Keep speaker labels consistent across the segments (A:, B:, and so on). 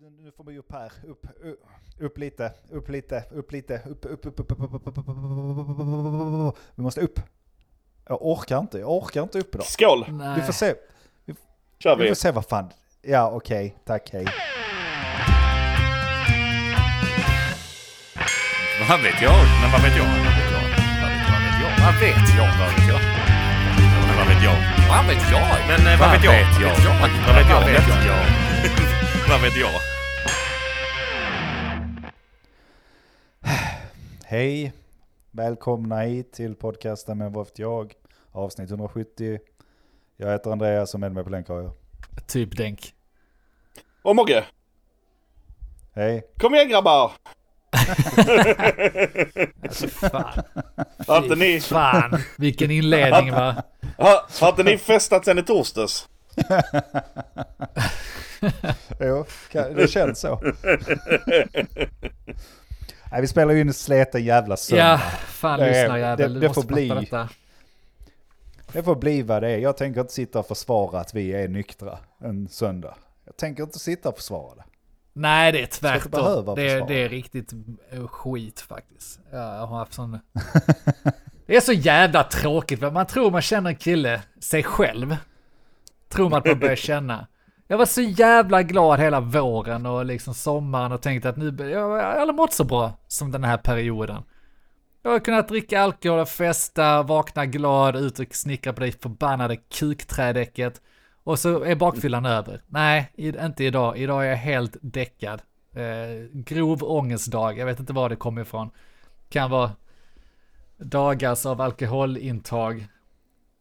A: nu, nu får man ju upp här, upp, upp lite, upp lite, upp lite, upp, upp, upp, upp, upp, upp, upp, Vi måste upp. Jag orkar inte, jag orkar inte upp idag.
B: Skål!
A: Vi får se.
B: Vi, Kör
A: vi.
B: vi
A: får se vad fan. Ja, okej, tack, hej.
C: Vad vet jag? Men vad vet jag? Vad vet jag? Vad vet jag? Vad vet jag? Vad vet jag? Men vad vet jag? Vad vet jag? Vad vet jag? Vad vet jag?
A: Hej, välkomna hit till podcasten med vad vet jag. Avsnitt 170. Jag heter Andreas och med mig på länk har jag.
D: Typ Denk.
B: Och Mogge,
A: Hej.
B: kom igen grabbar!
D: Alltså fan.
B: Har inte ni,
D: Fan, vilken inledning va?
B: har, har inte ni festat sen i torsdags?
A: Jo, det känns så. Nej, vi spelar ju in sleten jävla söndag.
D: Ja, fan
A: Det är-
D: lyssna jävel.
A: det- det
D: måste
A: får bli.
D: Detta.
A: Det får bli vad det är. Jag tänker inte sitta och försvara att vi är nyktra en söndag. Jag tänker inte sitta och försvara det.
D: Nej, det är tvärtom. Det det är riktigt eh, skit faktiskt. Ja, Jag har haft sån... Det är så jävla tråkigt. Man tror man känner en kille, sig själv. Tror man att man börjar känna. Jag var så jävla glad hela våren och liksom sommaren och tänkte att nu, jag har mått så bra som den här perioden. Jag har kunnat dricka alkohol och festa, vakna glad, ut och snickra på det förbannade kukträdäcket. Och så är bakfyllan över. Nej, inte idag. Idag är jag helt däckad. Eh, grov ångestdag, jag vet inte var det kommer ifrån. Kan vara dagars av alkoholintag.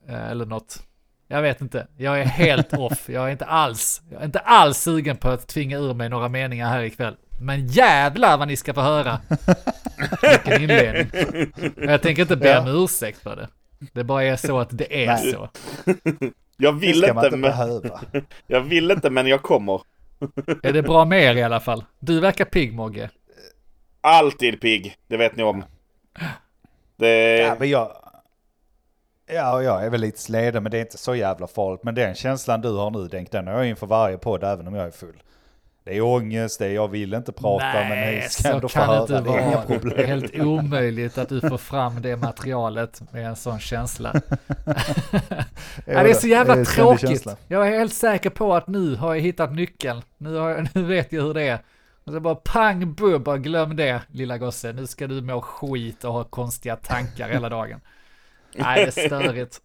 D: Eh, eller något. Jag vet inte. Jag är helt off. Jag är inte alls, jag är inte alls sugen på att tvinga ur mig några meningar här ikväll. Men jävlar vad ni ska få höra. Vilken inledning. Jag tänker inte be
A: Ja.
D: om ursäkt för det. Det bara är så att det är
A: Nej.
D: så.
B: Jag vill inte,
A: inte
B: men,
A: behöva.
B: jag vill inte men jag kommer.
D: Är det bra med er i alla fall? Du verkar pigg Mogge.
B: Alltid pigg, det vet ni om. Det,
A: Ja, men jag... Ja, jag är väl lite sleden, men det är inte så jävla farligt. Men den känslan du har nu, Denk, den har jag inför varje podd, även om jag är full. Det är ångest, det är jag vill inte prata, men
D: Nej,
A: ni ska
D: så
A: ändå få
D: kan det
A: höra.
D: inte
A: Det är inga
D: vara. Det är helt omöjligt att du får fram det materialet med en sån känsla. Ja, det är så jävla
A: Det är
D: tråkigt.
A: känsla.
D: Jag är helt säker på att nu har jag hittat nyckeln. Nu, jag, nu vet jag hur det är. Och så bara pang bub, bara glöm det lilla gosse. Nu ska du må skit och ha konstiga tankar hela dagen. Nej, det är störigt.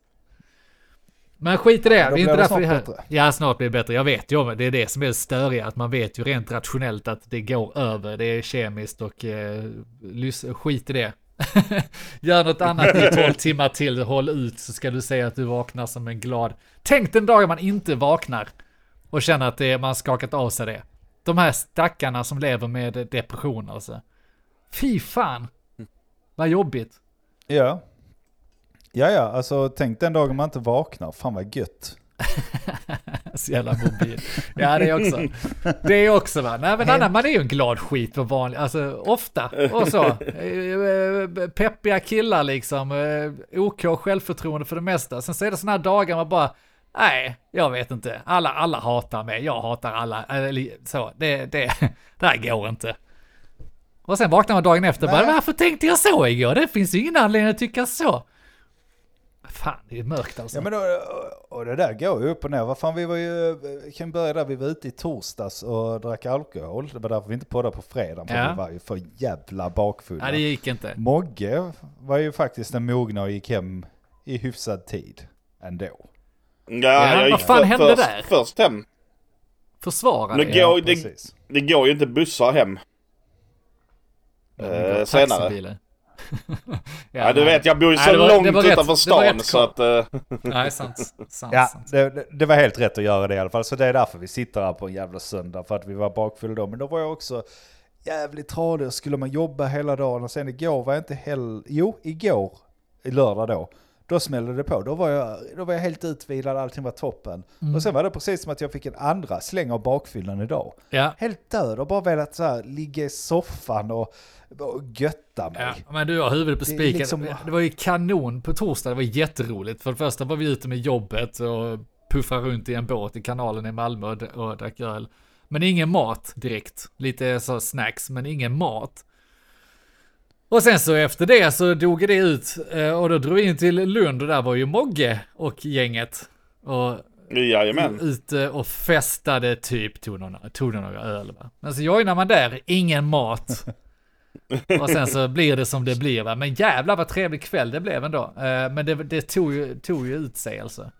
D: Men skit i det,
A: Ja,
D: det är inte därför vi är här.
A: bättre.
D: Ja, snart blir det bättre. Jag vet ju om det. Det är det som är störiga, att man vet ju rent rationellt att det går över. Det är kemiskt och eh, lys- skit i det. Gör något annat i 12 timmar till, håll ut, så ska du säga att du vaknar som en glad. Tänk den dagen man inte vaknar och känner att det man skakat av sig det. De här stackarna som lever med depression alltså. Fy fan. Vad jobbigt.
A: Ja. Ja, ja, alltså tänk den dagen man inte vaknar. Fan vad gött.
D: Så jävla mobil. Ja, det är också. Det är också va. Nej, men annan, man är ju en glad skit på vanlig, alltså ofta och så. Eh, Peppiga killar liksom, eh, OK självförtroende för det mesta. Sen så är det sådana här dagar man bara, nej, jag vet inte. Alla, alla hatar mig, jag hatar alla. Eller så, det, det, det här går inte. Och sen vaknar man dagen efter och bara, varför tänkte jag så igår? Det finns ju ingen anledning att tycka så. Fan, det är mörkt alltså.
A: Ja men då, och det där går ju upp och ner. Vad fan vi var ju, kan börja där, vi var ute i torsdags och drack alkohol. Det var därför vi inte poddade på fredagen, för
D: Ja.
A: vi var ju för jävla bakfulla.
D: Nej, det gick inte.
A: Mogge var ju faktiskt den mogna och gick hem i hyfsad tid ändå.
B: ja,
D: Ja,
B: jag
D: vad
B: gick
D: fan
B: för,
D: hände
B: först,
D: där?
B: först hem.
D: Försvara det.
B: går-
A: Ja,
B: det-. Det går ju inte bussar hem. Eh, senare. Ja, du vet, jag bor ju
D: Nej,
B: så
D: det var-
B: långt utanför
D: det var
B: stan så att... eh,
D: Nej, sant. sant,
A: Ja,
D: sant.
A: det, det- det var helt rätt att göra det i alla fall. Så det är därför vi sitter här på en jävla söndag, för att vi var bakfulla då. Men då var jag också jävligt tradig. Skulle man jobba hela dagen och sen igår var jag inte heller... Jo, igår, i lördag då, då smällde det på. Då var jag, då var jag helt utvilad, allting var toppen.
D: Mm.
A: Och sen var det precis som att jag fick en andra släng av bakfyllan idag.
D: Ja.
A: Helt död och bara velat så här, ligga i soffan och, och götta mig.
D: Ja, men du har huvudet på
A: Det
D: spiken.
A: liksom-
D: Det var ju kanon på torsdag, det var jätteroligt. För det första var vi ute med jobbet och puffade runt i en båt i kanalen i Malmö och drack öl. Men ingen mat direkt. Lite så snacks, men ingen mat. Och sen så efter det så dog det ut eh, och då drog vi in till Lund och där var ju Mogge och gänget. Och
B: Jajamän.
D: ute och festade typ, tog några, tog några öl va. Men så joinar man där, ingen mat. Och sen så blir det som det blir va. Men jävlar vad trevlig kväll det blev ändå. Eh, Men det, det tog, ju, tog ju ut sig alltså.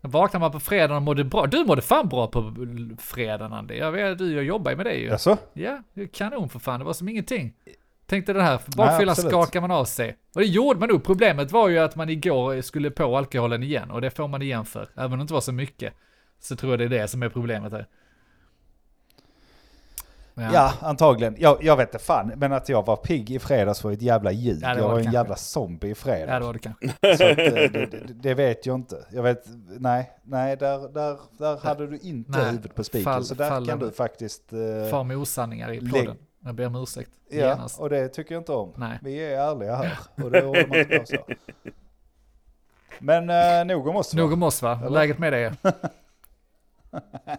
D: Då vaknade man på fredagen och mådde bra. Du mådde fan bra på fredagen Andy. Jag vet, du jag jobbar ju med dig ju.
A: Jaså?
D: Ja, kanon för fan. Det var som ingenting. Tänkte det här, bakfylla
A: absolut.
D: skakar man av sig. Och det gjorde man nog. Problemet var ju att man igår skulle på alkoholen igen. Och det får man igen för. Även om det inte var så mycket. Så tror jag det är det som är problemet här. Men
A: Ja, antagligen. Jag, jag vet inte fan, men att jag var pigg i fredags var ett jävla ljug.
D: Ja,
A: jag
D: var
A: en
D: kanske.
A: jävla zombie i
D: Ja,
A: fredags.
D: det var det kanske.
A: Så att, eh, det, det, det vet jag inte. Jag vet, nej, nej, där, där, där hade du inte
D: Nej,
A: huvudet på spiken. så där
D: fall-
A: kan du faktiskt... eh,
D: Far med osanningar i podden. Jag ber om ursäkt.
A: ja,
D: Genast.
A: och det tycker jag inte om.
D: Nej.
A: Vi är ärliga här och det håller man inte på så. Men eh, nog om oss va?
D: Nog om oss va?
A: Eller?
D: Läget med dig?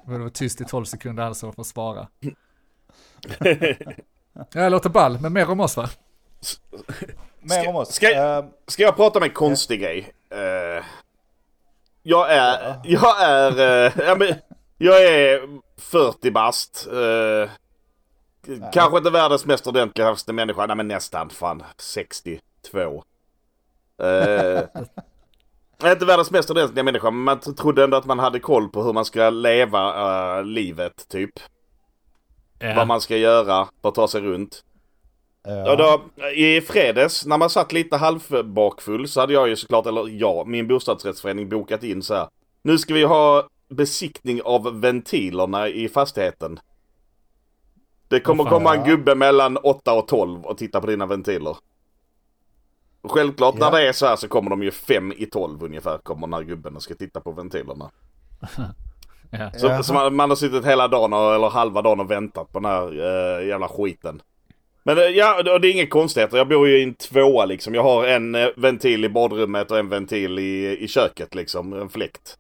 D: Det var tyst i 12 sekunder alltså för att svara. Jag låter ball, men mer om oss va?
A: Mer
B: Ska-
A: om oss.
B: ska-
A: Eh,
B: Ska jag prata om en konstig grej? Eh, jag är, jag är, ja, men, jag är 40 bast. Uh, kanske inte världens mest ordentligaste människa, nej men nästan fan 62. Uh, inte världens mest ordentliga människa, men man trodde ändå att man hade koll på hur man ska leva eh, livet typ. Vad man ska göra för att ta sig runt.
A: ja.
B: Och då, i fredags när man satt lite halvbakfull så hade jag ju såklart, eller ja, min bostadsrättsförening bokat in så här. Nu ska vi ha besiktning av ventilerna i fastigheten. Det kommer
D: fan,
B: komma en
A: ja.
B: gubbe mellan 8 och 12 och titta på dina ventiler. Självklart
A: Ja.
B: när det är så här så kommer de ju 5 i 12 ungefär kommer den här gubben och ska titta på ventilerna.
D: Ja.
B: Så,
A: Jaha.
B: så man, man har suttit hela dagen och, eller halva dagen och väntat på den här eh, jävla skiten. Men eh, ja, det är inget konstigheter. Jag bor ju i en tvåa liksom. Jag har en eh, ventil i badrummet och en ventil i, i köket liksom. En fläkt.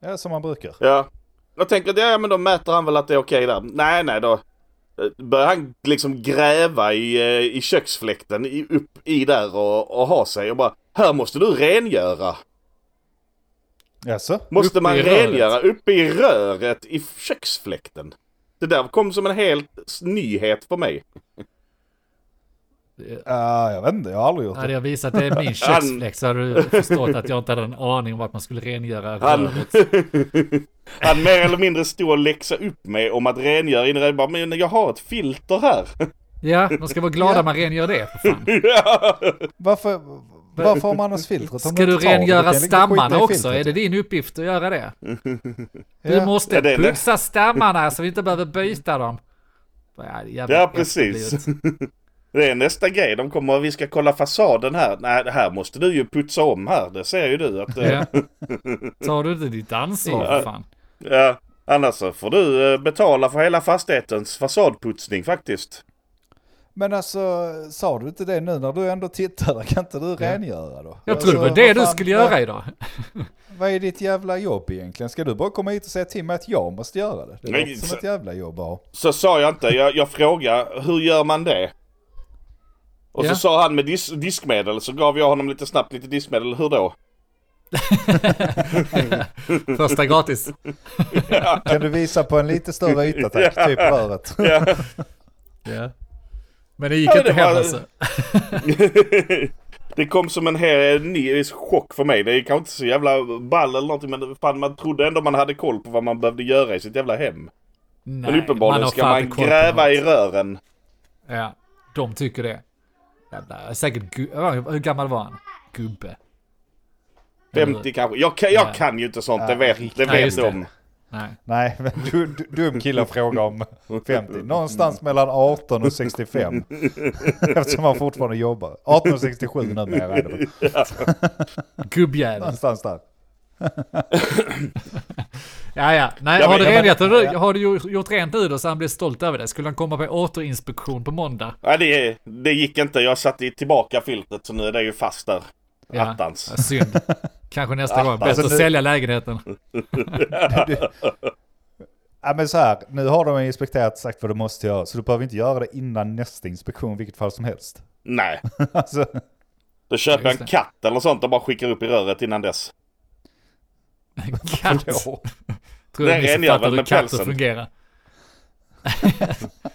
A: ja, som man brukar.
B: Ja. Jag tänker att ja, men då mäter han väl att det är okej där. Nej, nej då. Börjar han liksom gräva i, eh, i köksfläkten i, upp i där och, och ha sig och bara Här måste du rengöra.
A: Jaså?
B: Måste man rengöra uppe i röret i köksfläkten? Det där kom som en helt nyhet för mig.
A: Ja, jag vet inte, jag har aldrig gjort
D: Hade
A: det.
D: jag visat det är min köksfläkt så hade du förstått att jag inte hade en aning om att man skulle rengöra
B: Han,
D: röret.
B: han mer eller mindre stod och läxa upp mig om att rengöra jag bara, men jag har ett filter här.
D: Ja, de ska vara glada
A: Ja.
D: man rengör det för fan.
B: Ja.
A: Varför, varför har man annars filtret?
D: Ska du
A: det?
D: rengöra stammarna också? Är det din uppgift att göra det? Du måste
B: Ja,
D: putsa stammarna så vi inte behöver byta dem. Ja, jävla
B: Ja, precis. Det är nästa grej. De kommer och vi ska kolla fasaden här. Nej, det här måste du ju putsa om här. Det ser ju du att... eh,
D: Ja. Tar du inte ditt ansvar för fan?
B: Ja, annars så får du eh, betala för hela fastighetens fasadputsning faktiskt.
A: Men alltså, sa du inte det nu när du ändå tittar? där? Kan inte du rengöra då?
D: Jag
A: Alltså,
D: trodde det var det
A: vad
D: du skulle
A: vad-
D: göra idag.
A: Vad är ditt jävla jobb egentligen? Ska du bara komma hit och säga till mig att jag måste göra det? Det låter som ett jävla jobb att ha.
B: Så sa jag inte. Jag, jag frågade hur gör man det? Och
D: Ja.
B: så sa han med dis diskmedel. Så gav jag honom lite snabbt lite diskmedel. Hur då?
D: Första gratis.
A: Kan du visa på en lite större yta tack? Typ röret.
B: Ja.
D: Ja. Men det gick
B: Ja,
D: inte
B: det
D: hem
B: var-
D: alltså.
B: det kom som en hel ny chock för mig. Det är kanske inte så jävla ball eller någonting. Men fan, man trodde ändå man hade koll på vad man behövde göra i sitt jävla hem.
D: Nej,
B: Men uppenbarligen
D: har
B: ska man gräva i rören.
D: Ja, de tycker det. Jävla, säkert Hur gammal var han? Gubbe.
B: 50 kanske. Jag kan, jag
D: Nej.
B: kan ju inte sånt. Det vet, det
D: Nej,
B: vet de.
D: Nej.
A: Nej, men du, du, dum kille fråga om 50. Någonstans mellan 18 och 65. Eftersom han fortfarande jobbar. 18 och 67 numera.
D: Gubbjävel.
A: Någonstans där.
D: Ja, ja. Nej,
B: Ja,
D: har
B: men-
D: du
B: ja, men-
D: rengjort har du,
A: ja.
D: har du gjort, rent nu då så han blir stolt över det? Skulle han komma på återinspektion på måndag?
B: Nej, det, det gick inte. Jag satte tillbaka filtret så nu är det ju fast där.
D: Ja.
B: Attans.
D: Ja, synd. Kanske nästa gång. Bättre
A: Alltså,
D: att
A: nu-
D: sälja lägenheten.
A: Ja men så här, nu har de inspekterat sagt vad du måste göra, så du behöver inte göra det innan nästa inspektion, vilket fall som helst.
B: Nej,
A: alltså,
B: då köper jag en katt eller sånt och bara skickar upp i röret innan dess.
D: Katt. Tror
B: Det
D: jag
B: väl
D: hur
B: med
D: katter
B: pälsen.
D: fungerar.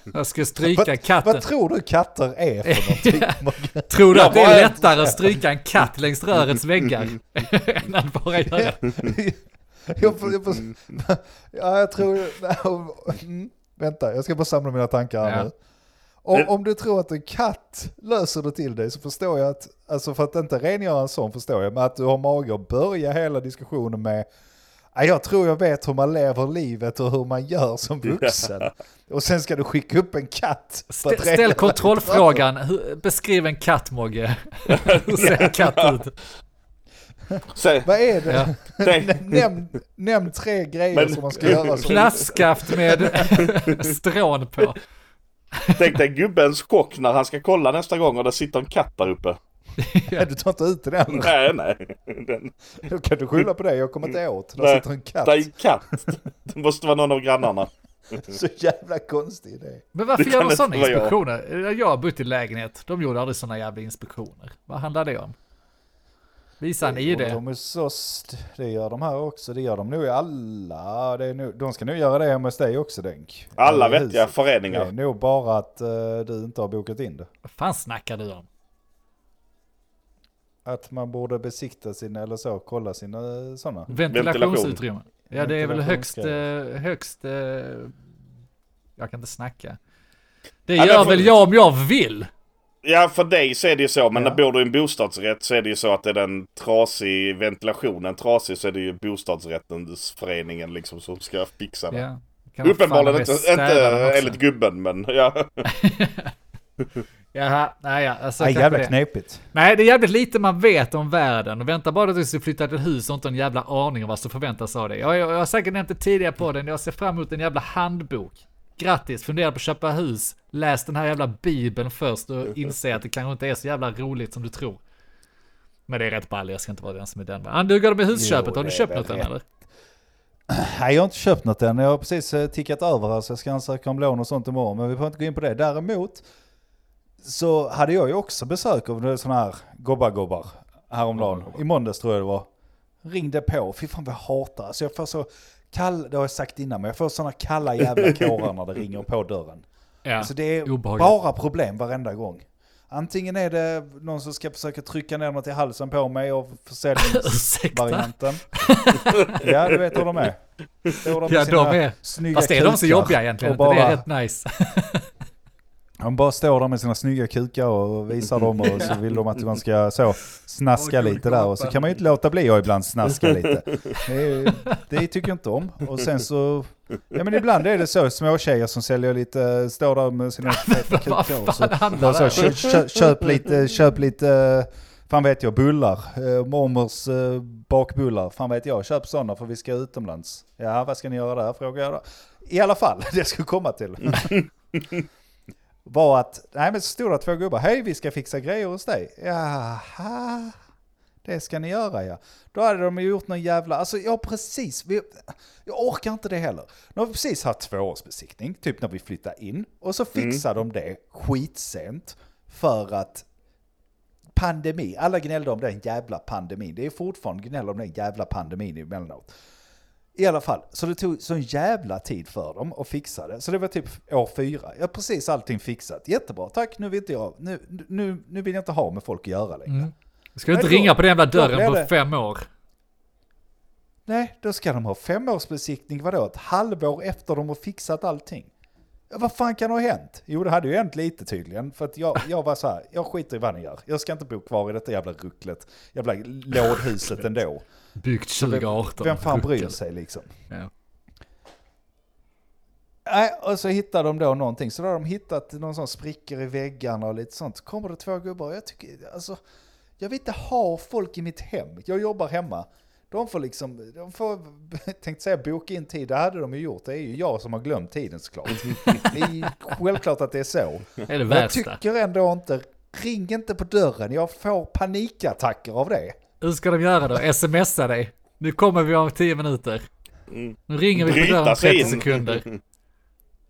D: jag ska stryka katten.
A: Vad tror du katter är för någonting?
D: Tror du
B: Jag
D: att det är lättare att stryka en katt längs rörets väggar än att bara göra
A: jag får, jag får, ja, jag tror... Vänta, jag ska bara samla mina tankar här
D: Ja.
A: nu. Om, om du tror att en katt löser det till dig så förstår jag att, alltså för att inte rengöra en sån förstår jag, men att du har mage att börja hela diskussionen med "Ja, jag tror jag vet hur man lever livet och hur man gör som vuxen. Och sen ska du skicka upp en katt. rengöra
D: Ställ kontrollfrågan. Hur- Beskriv en katt, Mogge. Hur ser en katt ut?
B: Säg,
A: Vad är det?
D: Ja.
B: tänk,
A: Nämn, nämn tre grejer
B: Men-
A: som man ska göra.
D: Plastskaft med strån på.
B: tänk dig gubbens chock när han ska kolla nästa gång och det sitter en katt där uppe.
A: Ja, du tar inte ut den heller.
B: Nej, nej. Den,
A: Då kan du skylla på det, jag kommer inte åt. Där
B: Nej,
A: sitter en katt.
B: det är en katt. Det måste vara någon av grannarna.
A: Så jävla konstig idé.
D: Men varför gör de sådana
B: vara jag.
D: inspektioner? Jag har bott i lägenhet. De gjorde aldrig sådana jävla inspektioner. Vad handlar det om? Visa en ID.
A: De är så st- det gör de här också. Det gör de nog i alla. Det är nog, de ska nog göra det hemma hos dig också Denk.
B: Alla vettiga
A: huset. Det är
B: föreningar.
A: nog bara att eh, du inte har bokat in det.
D: Vad fan snackar du om?
A: Att man borde besikta sina, eller så, kolla sina sådana.
D: Ventilationsutrymme. Ja, det är väl högst, eh, högst, eh, jag kan inte snacka. Det
B: Ja,
D: gör
B: därför-
D: väl jag om jag vill.
B: Ja, för dig så är det ju så. Men
A: Ja.
B: när bor du i en bostadsrätt så är det ju så att är den trasig, ventilationen trasig så är det ju bostadsrättens föreningen liksom som ska fixa det.
D: Ja.
B: Uppenbarligen inte, inte enligt gubben men ja.
D: Jaha, nej ja, alltså kanske
A: jävla
D: det.
A: knepigt.
D: Nej, det är jävligt lite man vet om världen. Och vänta bara att du ska flytta till ett hus och inte en jävla aning om vad som förväntas av dig. Jag, jag, jag har säkert nämnt det tidigare på den, jag ser fram emot en jävla handbok. Grattis, fundera på att köpa hus. Läs den här jävla bibeln först och inse att det kanske inte är så jävla roligt som du tror. Men det är rätt ball, jag ska inte vara den som är den. Men hur går det med husköpet?
A: Jo,
D: har du köpt något än eller?
A: Nej, jag har inte köpt något än. Jag har precis eh, tickat över här så jag ska ansöka om lån och sånt imorgon. Men vi får inte gå in på det. Däremot så hade jag ju också besök av sådana här gobbar-gobbar häromdagen. I måndags tror jag det var. Ringde på. Fy fan vad jag hatar. Alltså jag får så kall, det har jag sagt innan, men jag får sådana kalla jävla kårar när det ringer på dörren.
D: Ja,
A: Alltså det är
D: obehagligt.
A: bara problem varenda gång. Antingen är det någon som ska försöka trycka ner något i halsen på mig och försäljningsvarianten. ja, du vet hur de är. Står de med
D: Ja, de är.
A: snygga
D: Fast det är de så jobbiga egentligen. inte? Det är
A: bara-
D: rätt nice.
A: De bara står där med sina snygga kukar och visar dem och så vill de att man ska så snaska lite där och så kan man ju inte låta bli att ibland snaska lite. Det, det tycker jag inte om. Och sen så, ja men ibland är det så små tjejer som säljer lite, står där med sina feta kukar och så, så, kö, kö, köp lite, köp lite, fan vet jag, bullar. Eh, mormors eh, bakbullar, fan vet jag, köp sådana för vi ska utomlands. Ja, vad ska ni göra där, frågar jag då. I alla fall, det skulle komma till. var att, nej men så stod det två gubbar, hej vi ska fixa grejer hos dig. Jaha, det ska ni göra ja. Då hade de gjort någon jävla, alltså jag precis, vi, jag orkar inte det heller. Nu har vi precis haft tvåårsbesiktning, typ när vi flyttade in. Och så fixar de det skitsent för att pandemi, alla gnällde om den jävla pandemin. Det är fortfarande gnäll om den jävla pandemin emellanåt. I alla fall, så det tog sån jävla tid för dem att fixa det. Så det var typ år fyra. Jag har precis allting fixat. Jättebra, tack. Nu vill, inte jag, nu, nu, nu vill jag inte ha med folk att göra längre.
D: Mm. Ska du inte
A: då-
D: ringa på den jävla dörren på fem år?
A: Nej, då ska de ha femårsbesiktning, vadå? Ett halvår efter de har fixat allting. Ja, Vad fan kan ha hänt? Jo, det hade ju hänt lite tydligen. För att jag, jag var så här, jag skiter i vad ni gör. Jag ska inte bo kvar i detta jävla rucklet. Jävla lådhuset ändå.
D: Byggt
A: Så vem-
D: 2018.
A: Vem fan bryr sig liksom?
D: Ja.
A: Nej, och så hittar de då någonting. Så då har de hittat någon sån sprickor i väggarna och lite sånt. Så kommer det två gubbar. Jag tycker, alltså, jag vill inte ha folk i mitt hem. Jag jobbar hemma. De får liksom, de får, tänkte säga boka in tid, det hade de ju gjort. Det är ju jag som har glömt tiden såklart. Det är ju självklart att det är så.
D: Det är det
A: jag tycker ändå inte, ring inte på dörren, jag får panikattacker av det.
D: Hur ska de göra då? Smsa dig? Nu kommer vi om tio minuter. Nu ringer vi på dörren om
B: sig
D: 30
B: in.
D: sekunder.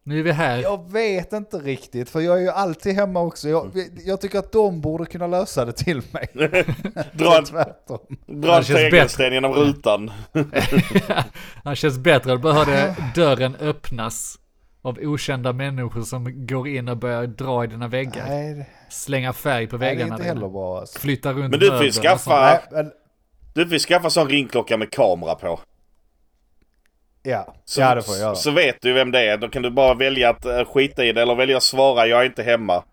D: Nu är vi här.
A: Jag vet inte riktigt, för jag är ju alltid hemma också. Jag, jag tycker att de borde kunna lösa det till mig.
B: Dra en, dra en tegelsten genom rutan.
D: Han känns bättre. Då behövde dörren öppnas av okända människor som går in och börjar dra i dina väggar.
A: Nej, det-
D: Slänga färg på
A: nej, det är
D: väggarna.
A: inte heller bra alltså.
D: Flytta runt
B: Men du får ju skaffa, du får skaffa sån ringklocka med kamera på.
A: Ja,
B: Så,
A: ja, det får jag göra.
B: så vet du vem det är. Då kan du bara välja att eh, skita i det eller välja att svara jag är inte hemma.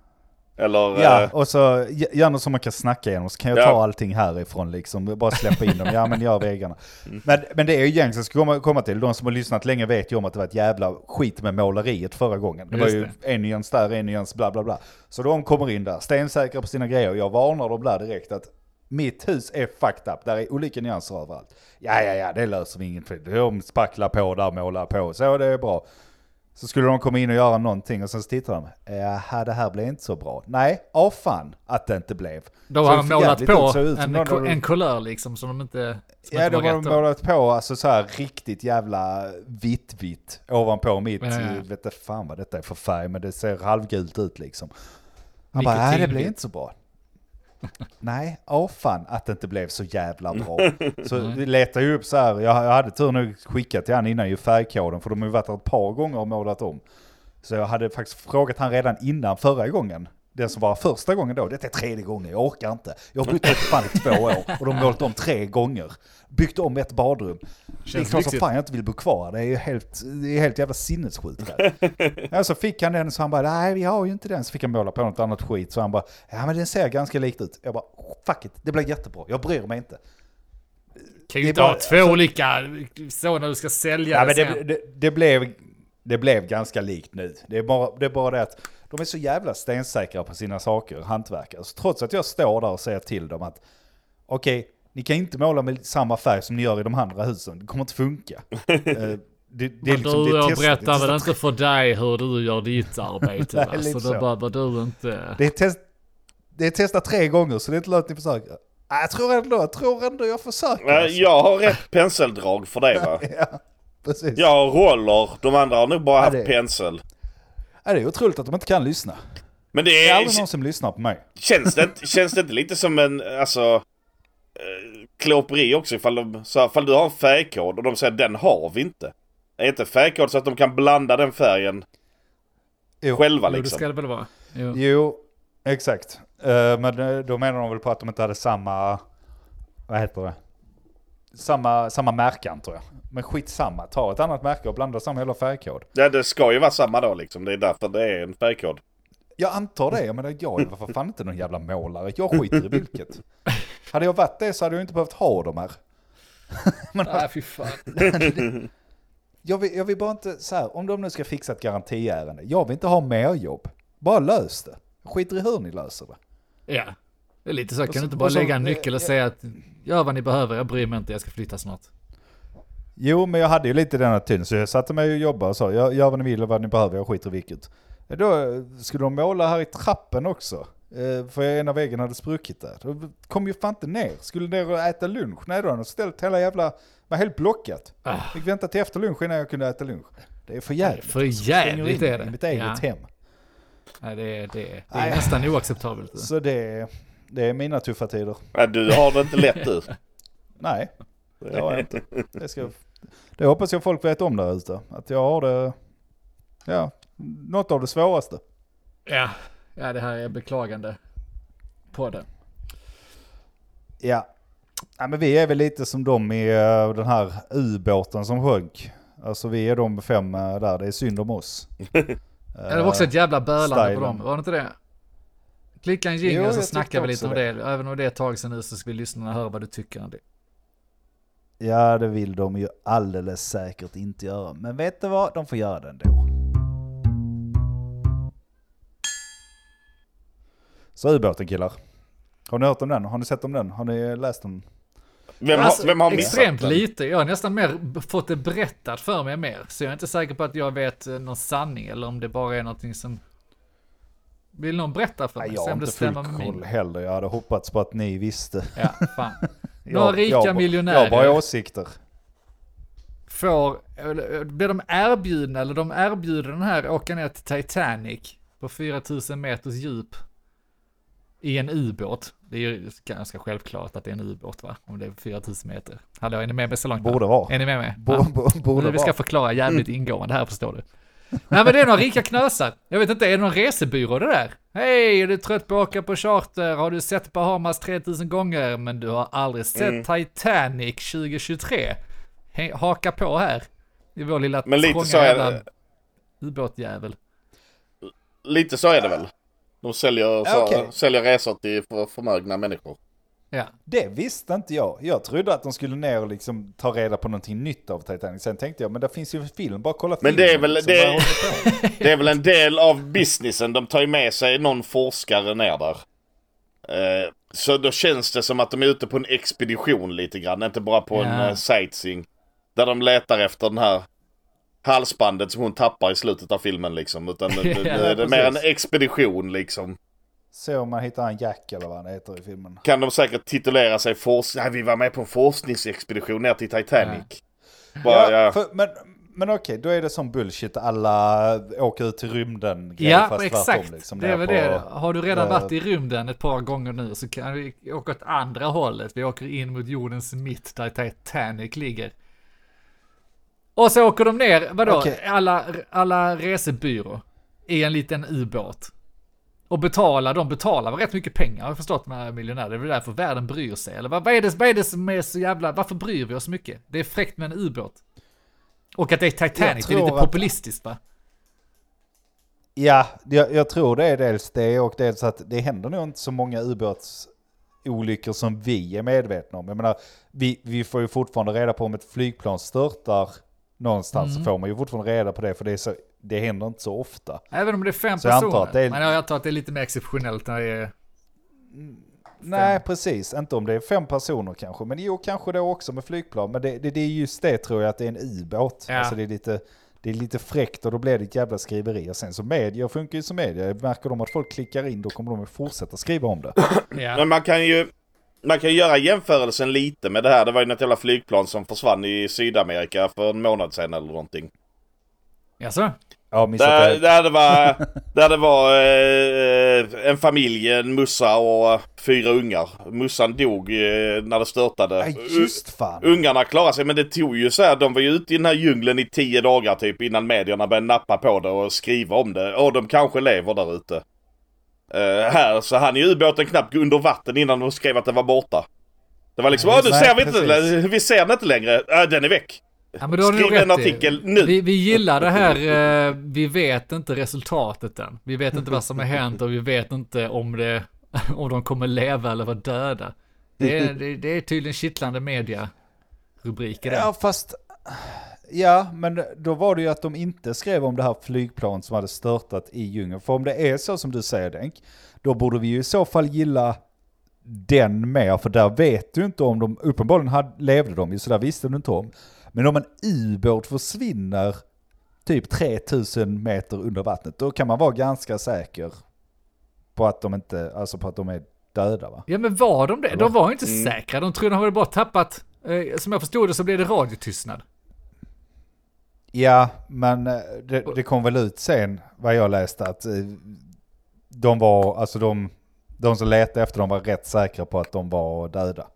B: Eller...
A: Ja,
B: eh,
A: och så gärna som man kan snacka igenom, så kan jag
B: Ja.
A: ta allting härifrån liksom. Bara släppa in dem, ja men gör väggarna. Men, men det är ju egentligen, jag ska komma, komma till, de som har lyssnat länge vet ju om att det var ett jävla skit med måleriet förra gången. Det var
D: Just
A: ju
D: det.
A: en nyans där, en nyans bla bla bla. Så de kommer in där, stensäkra på sina grejer, jag varnar dem där direkt att mitt hus är fucked up, där är olika nyanser överallt. Ja, ja, ja, det löser vi inget för. De spacklar på där, målar på, så det är bra. Så skulle de komma in och göra någonting och sen så tittar de. Jaha, det här blev inte så bra. Nej, av fan att det inte blev.
D: Då har de målat på en,
A: någon
D: en kulör liksom som de inte... Som
A: Ja,
D: inte
A: de
D: var
A: har
D: då.
A: målat på alltså så här riktigt jävla vitt-vitt ovanpå mitt,
D: Ja, ja.
A: eh, vet inte fan vad detta är för färg, men det ser halvgult ut liksom. Han bara, nej det blev inte så bra. Nej, åh fan att det inte blev så jävla bra. Så vi letade ju upp så här, jag jag hade tur nog skickat till han innan ju färgkoden, för de har ju varit där ett par gånger och målat om. Så jag hade faktiskt frågat han redan innan förra gången. Den som var första gången då, detta är tredje gången, jag orkar inte. Jag har bott här fan i två år och de har målat om tre gånger. Byggt om ett badrum. det är
D: Känns
A: klart som fan jag inte vill bo kvar, det är ju helt, det är helt jävla sinnessjukt. ja, så fick han den så han bara, nej vi har ju inte den. Så fick han måla på något annat skit. Så han bara, ja men den ser ganska likt ut. Jag bara, fuck it, det blir jättebra, jag bryr mig inte.
D: Kan ju inte
A: bara-
D: ha två olika så när du ska sälja
A: Ja,
D: det
A: men det, det, det, blev, det blev ganska likt nu. Det är, bara, det är bara det att de är så jävla stensäkra på sina saker, hantverkare. Så trots att jag står där och säger till dem att okej, ni kan inte måla med samma färg som ni gör i de andra husen. Det kommer inte funka. Eh, det, det är
D: Men
A: liksom, det
D: du,
A: är
D: jag berättar väl inte för dig hur du gör ditt arbete
A: Nej,
D: va?
A: lite
D: Så då
A: så.
D: behöver du inte...
A: Det är, test, det är testat tre gånger så det är inte lönt att ni försöker. Ah, Jag tror ändå, jag tror ändå jag försöker. alltså.
B: jag har rätt penseldrag för det va?
A: Ja, precis.
B: Jag har roller, de andra har nog bara
A: Ja,
B: haft
A: det-
B: pensel.
A: Ja, det är otroligt att de inte kan lyssna.
B: Men det
A: Det är
B: är,
A: aldrig någon som lyssnar på mig.
B: känns, det, inte- känns det inte lite som en, alltså, eh, klåperi också ifall, de, så här, ifall du har en färgkod och de säger den har vi inte. Är inte färgkod så att de kan blanda den färgen
A: Jo.
B: själva
D: Jo, det
B: liksom?
D: ska det väl vara. Jo.
A: Jo, exakt. Eh, men eh, då menar de väl på att de inte hade samma, vad heter det? Samma, samma märkan tror jag. Men skitsamma, ta ett annat märke och blanda samma hela färgkod.
B: Ja, det ska ju vara samma då liksom. Det är därför det är en färgkod.
A: Jag antar det, jag menar jag är för fan inte någon jävla målare. Jag skiter i vilket. Hade jag varit det så hade jag inte behövt ha de här.
D: Nej, fy fan.
A: Jag vill, jag vill bara inte, så här, om de nu ska fixa ett garantiärende, jag vill inte ha mer jobb. Bara lös det. Skiter i hur ni löser det.
D: Ja. Det är lite så, kan
A: så-
D: du inte bara
A: så-
D: lägga en nyckel och
A: ja.
D: säga att gör vad ni behöver, jag bryr mig inte, jag ska flytta snart.
A: Jo, men jag hade ju lite den attityden, så jag satte mig och jobbade och sa, jag gör vad ni vill och vad ni behöver, jag skiter i vilket. Ja, Då eh, skulle de måla här i trappen också. Eh, För ena väggen hade spruckit där. Då kom ju fan inte ner. Skulle ner och äta lunch. Nej, då hade de ställt hela jävla, var helt blockat.
D: Ah.
A: Fick vänta till efter lunch innan jag kunde äta lunch. Det är för jävligt.
D: För
A: alltså.
D: Jävligt är det.
A: I mitt eget
D: Ja.
A: hem.
D: Nej, det är, det är, det är nästan oacceptabelt.
A: Så det, det är mina tuffa tider.
B: Ja, du har det inte lätt du.
A: Nej, det har jag inte. Det, ska, det hoppas jag folk vet om där ute. Att jag har det, ja, något av det svåraste.
D: Ja. ja, det här är beklagande på det.
A: Ja. ja, men vi är väl lite som de i eh, den här ubåten som sjönk. Alltså vi är de fem eh, där, det är synd om oss.
D: Ja, det var också ett jävla bölande på dem, var det inte det? Klicka en
A: jag
D: så snackar vi lite om
A: det.
D: det. Även om det är ett tag sedan nu så ska vi lyssna och höra vad du tycker om det.
A: Ja, det vill de ju alldeles säkert inte göra. Men vet du vad? De får göra det ändå. Så ubåten killar. Har ni hört om den? Har ni sett om den? Har ni läst den?
B: Vem,
D: Alltså,
B: har, vem har missat
D: Extremt
B: den?
D: lite. Jag har nästan mer fått det berättat för mig mer. Så jag är inte säker på att jag vet eh, någon sanning eller om det bara är någonting som... Vill någon berätta för mig?
A: Nej, jag har inte full koll
D: min.
A: heller. Jag hade hoppats på att ni visste.
D: Ja, fan.
A: Jag-
D: Några rika
A: jag,
D: miljonärer.
A: Jag har bara åsikter.
D: får, blir de erbjudna, eller de erbjuder den här åka ner till Titanic på 4000 meters djup i en ubåt. Det är ju ganska självklart att det är en ubåt va? Om det är 4000 meter. Hallå, är ni med mig så långt?
A: Borde vara.
D: Är ni med mig?
A: Bo,
D: Ja.
A: bo, borde
D: vi ska
A: vara.
D: förklara jävligt ingående här förstår du. Nej men det är några rika knösar. Jag vet inte, är det någon resebyrå det där? Hej, är du trött på att åka på charter? Har du sett Bahamas 3000 gånger men du har aldrig sett
B: Mm.
D: Titanic 2023? Hä- Haka på här. I vår lilla
B: Men lite
D: trånga
B: så är det.
D: ubåtjävel.
B: Lite så är det väl. De säljer, så,
A: okej.
B: säljer resor till för, förmögna människor.
D: Ja.
A: Det visste inte jag. Jag trodde att de skulle ner och liksom ta reda på någonting nytt av Titanic. Sen tänkte jag, men det finns ju en film, bara kolla
B: Men
A: filmen.
B: det är väl- det-? Det är väl en del av businessen. De tar ju med sig någon forskare ner där. Eh, så då känns det som att de är ute på en expedition lite grann. Inte bara på en
D: Ja.
B: eh, sightseeing. Där de letar efter den här halsbandet som hon tappar i slutet av filmen liksom. Utan det, det, det, det är mer en expedition liksom.
A: Se om man hittar en Jack eller vad han heter i filmen.
B: Kan de säkert titulera sig forsk... Nej, vi var med på en forskningsexpedition ner till Titanic. Bara, ja.
A: För, men men okej, då är det som bullshit. Alla åker ut till rymden.
D: Ja,
A: fast
D: exakt.
A: tvärtom, liksom,
D: det är väl
A: ner
D: det.
A: på-
D: Har du redan
A: eh,
D: varit i rymden ett par gånger nu så kan vi åka åt andra hållet. Vi åker in mot jordens mitt där Titanic ligger. Och så åker de ner, vadå,
A: Okej.
D: alla, alla resebyrå i en liten ubåt. Och betalar, de betalar rätt mycket pengar har jag förstått med miljonärer. Det är väl därför världen bryr sig. Eller vad, vad, är det, vad är det som är så jävla, varför bryr vi oss så mycket? Det är fräckt med en ubåt. Och att det är Titanic, det är lite populistiskt va?
A: Ja, jag, jag tror det är dels det och dels att det händer nog inte så många ubåtsolyckor som vi är medvetna om. Jag menar, vi, vi får ju fortfarande reda på om ett flygplan störtar någonstans
D: Mm.
A: så får man ju fortfarande reda på det för det, är så, det händer inte så ofta.
D: Även om det är fem
A: Så jag antar
D: personer.
A: att det är-
D: Men jag antar att det är lite mer exceptionellt när det är...
A: Nej, precis. Inte om det är fem personer kanske. Men jo, kanske då också med flygplan. Men det, det, det är just det tror jag, att det är en ubåt.
D: Ja.
A: Alltså det är lite... Det är lite fräckt och då blir det ett jävla skriveri. Och sen så media funkar ju som media. Märker de att folk klickar in då kommer de att fortsätta skriva om det.
D: Ja.
B: Men man kan ju man kan göra jämförelsen lite med det här. Det var ju något jävla flygplan som försvann i Sydamerika för en månad sedan eller någonting.
D: Jaså?
A: Ja, det.
B: där det var, där det var eh, en familj, en mussa och fyra ungar. Mussan dog eh, när det störtade.
A: Nej, just fan.
B: Ungarna klarade sig men det tog ju så här, de var ju ute i den här djungeln i tio dagar typ innan medierna började nappa på det och skriva om det. Och de kanske lever där ute. Eh, här så han i ubåten knappt under vatten innan de skrev att den var borta. Det var liksom, åh nu ser vi inte, vi ser den inte längre, äh, den är väck.
D: Ja, men då har du nog
B: Skriv en
D: rätt i.
B: artikel nu.
D: Vi, vi gillar det här, eh, vi vet inte resultatet än. Vi vet inte vad som har hänt och vi vet inte om, det, om de kommer leva eller vara döda. Det är, det, det är tydligen kittlande media rubriker där.
A: Ja, fast... Ja, men då var det ju att de inte skrev om det här flygplan som hade störtat i djungeln. För om det är så som du säger Denk, då borde vi ju i så fall gilla den mer. För där vet du inte om de, uppenbarligen hade, levde de ju så där visste du inte om. Men om en ubåt försvinner typ 3000 meter under vattnet, då kan man vara ganska säker på att de inte, alltså på att de är döda va?
D: Ja men var de det? De var inte
B: Mm.
D: säkra. De trodde de hade bara tappat, eh, som jag förstod det så blev det radiotystnad.
A: Ja, men eh, det, det kom väl ut sen, vad jag läste, att eh, de var, alltså de, de som letade efter dem var rätt säkra på att de var döda.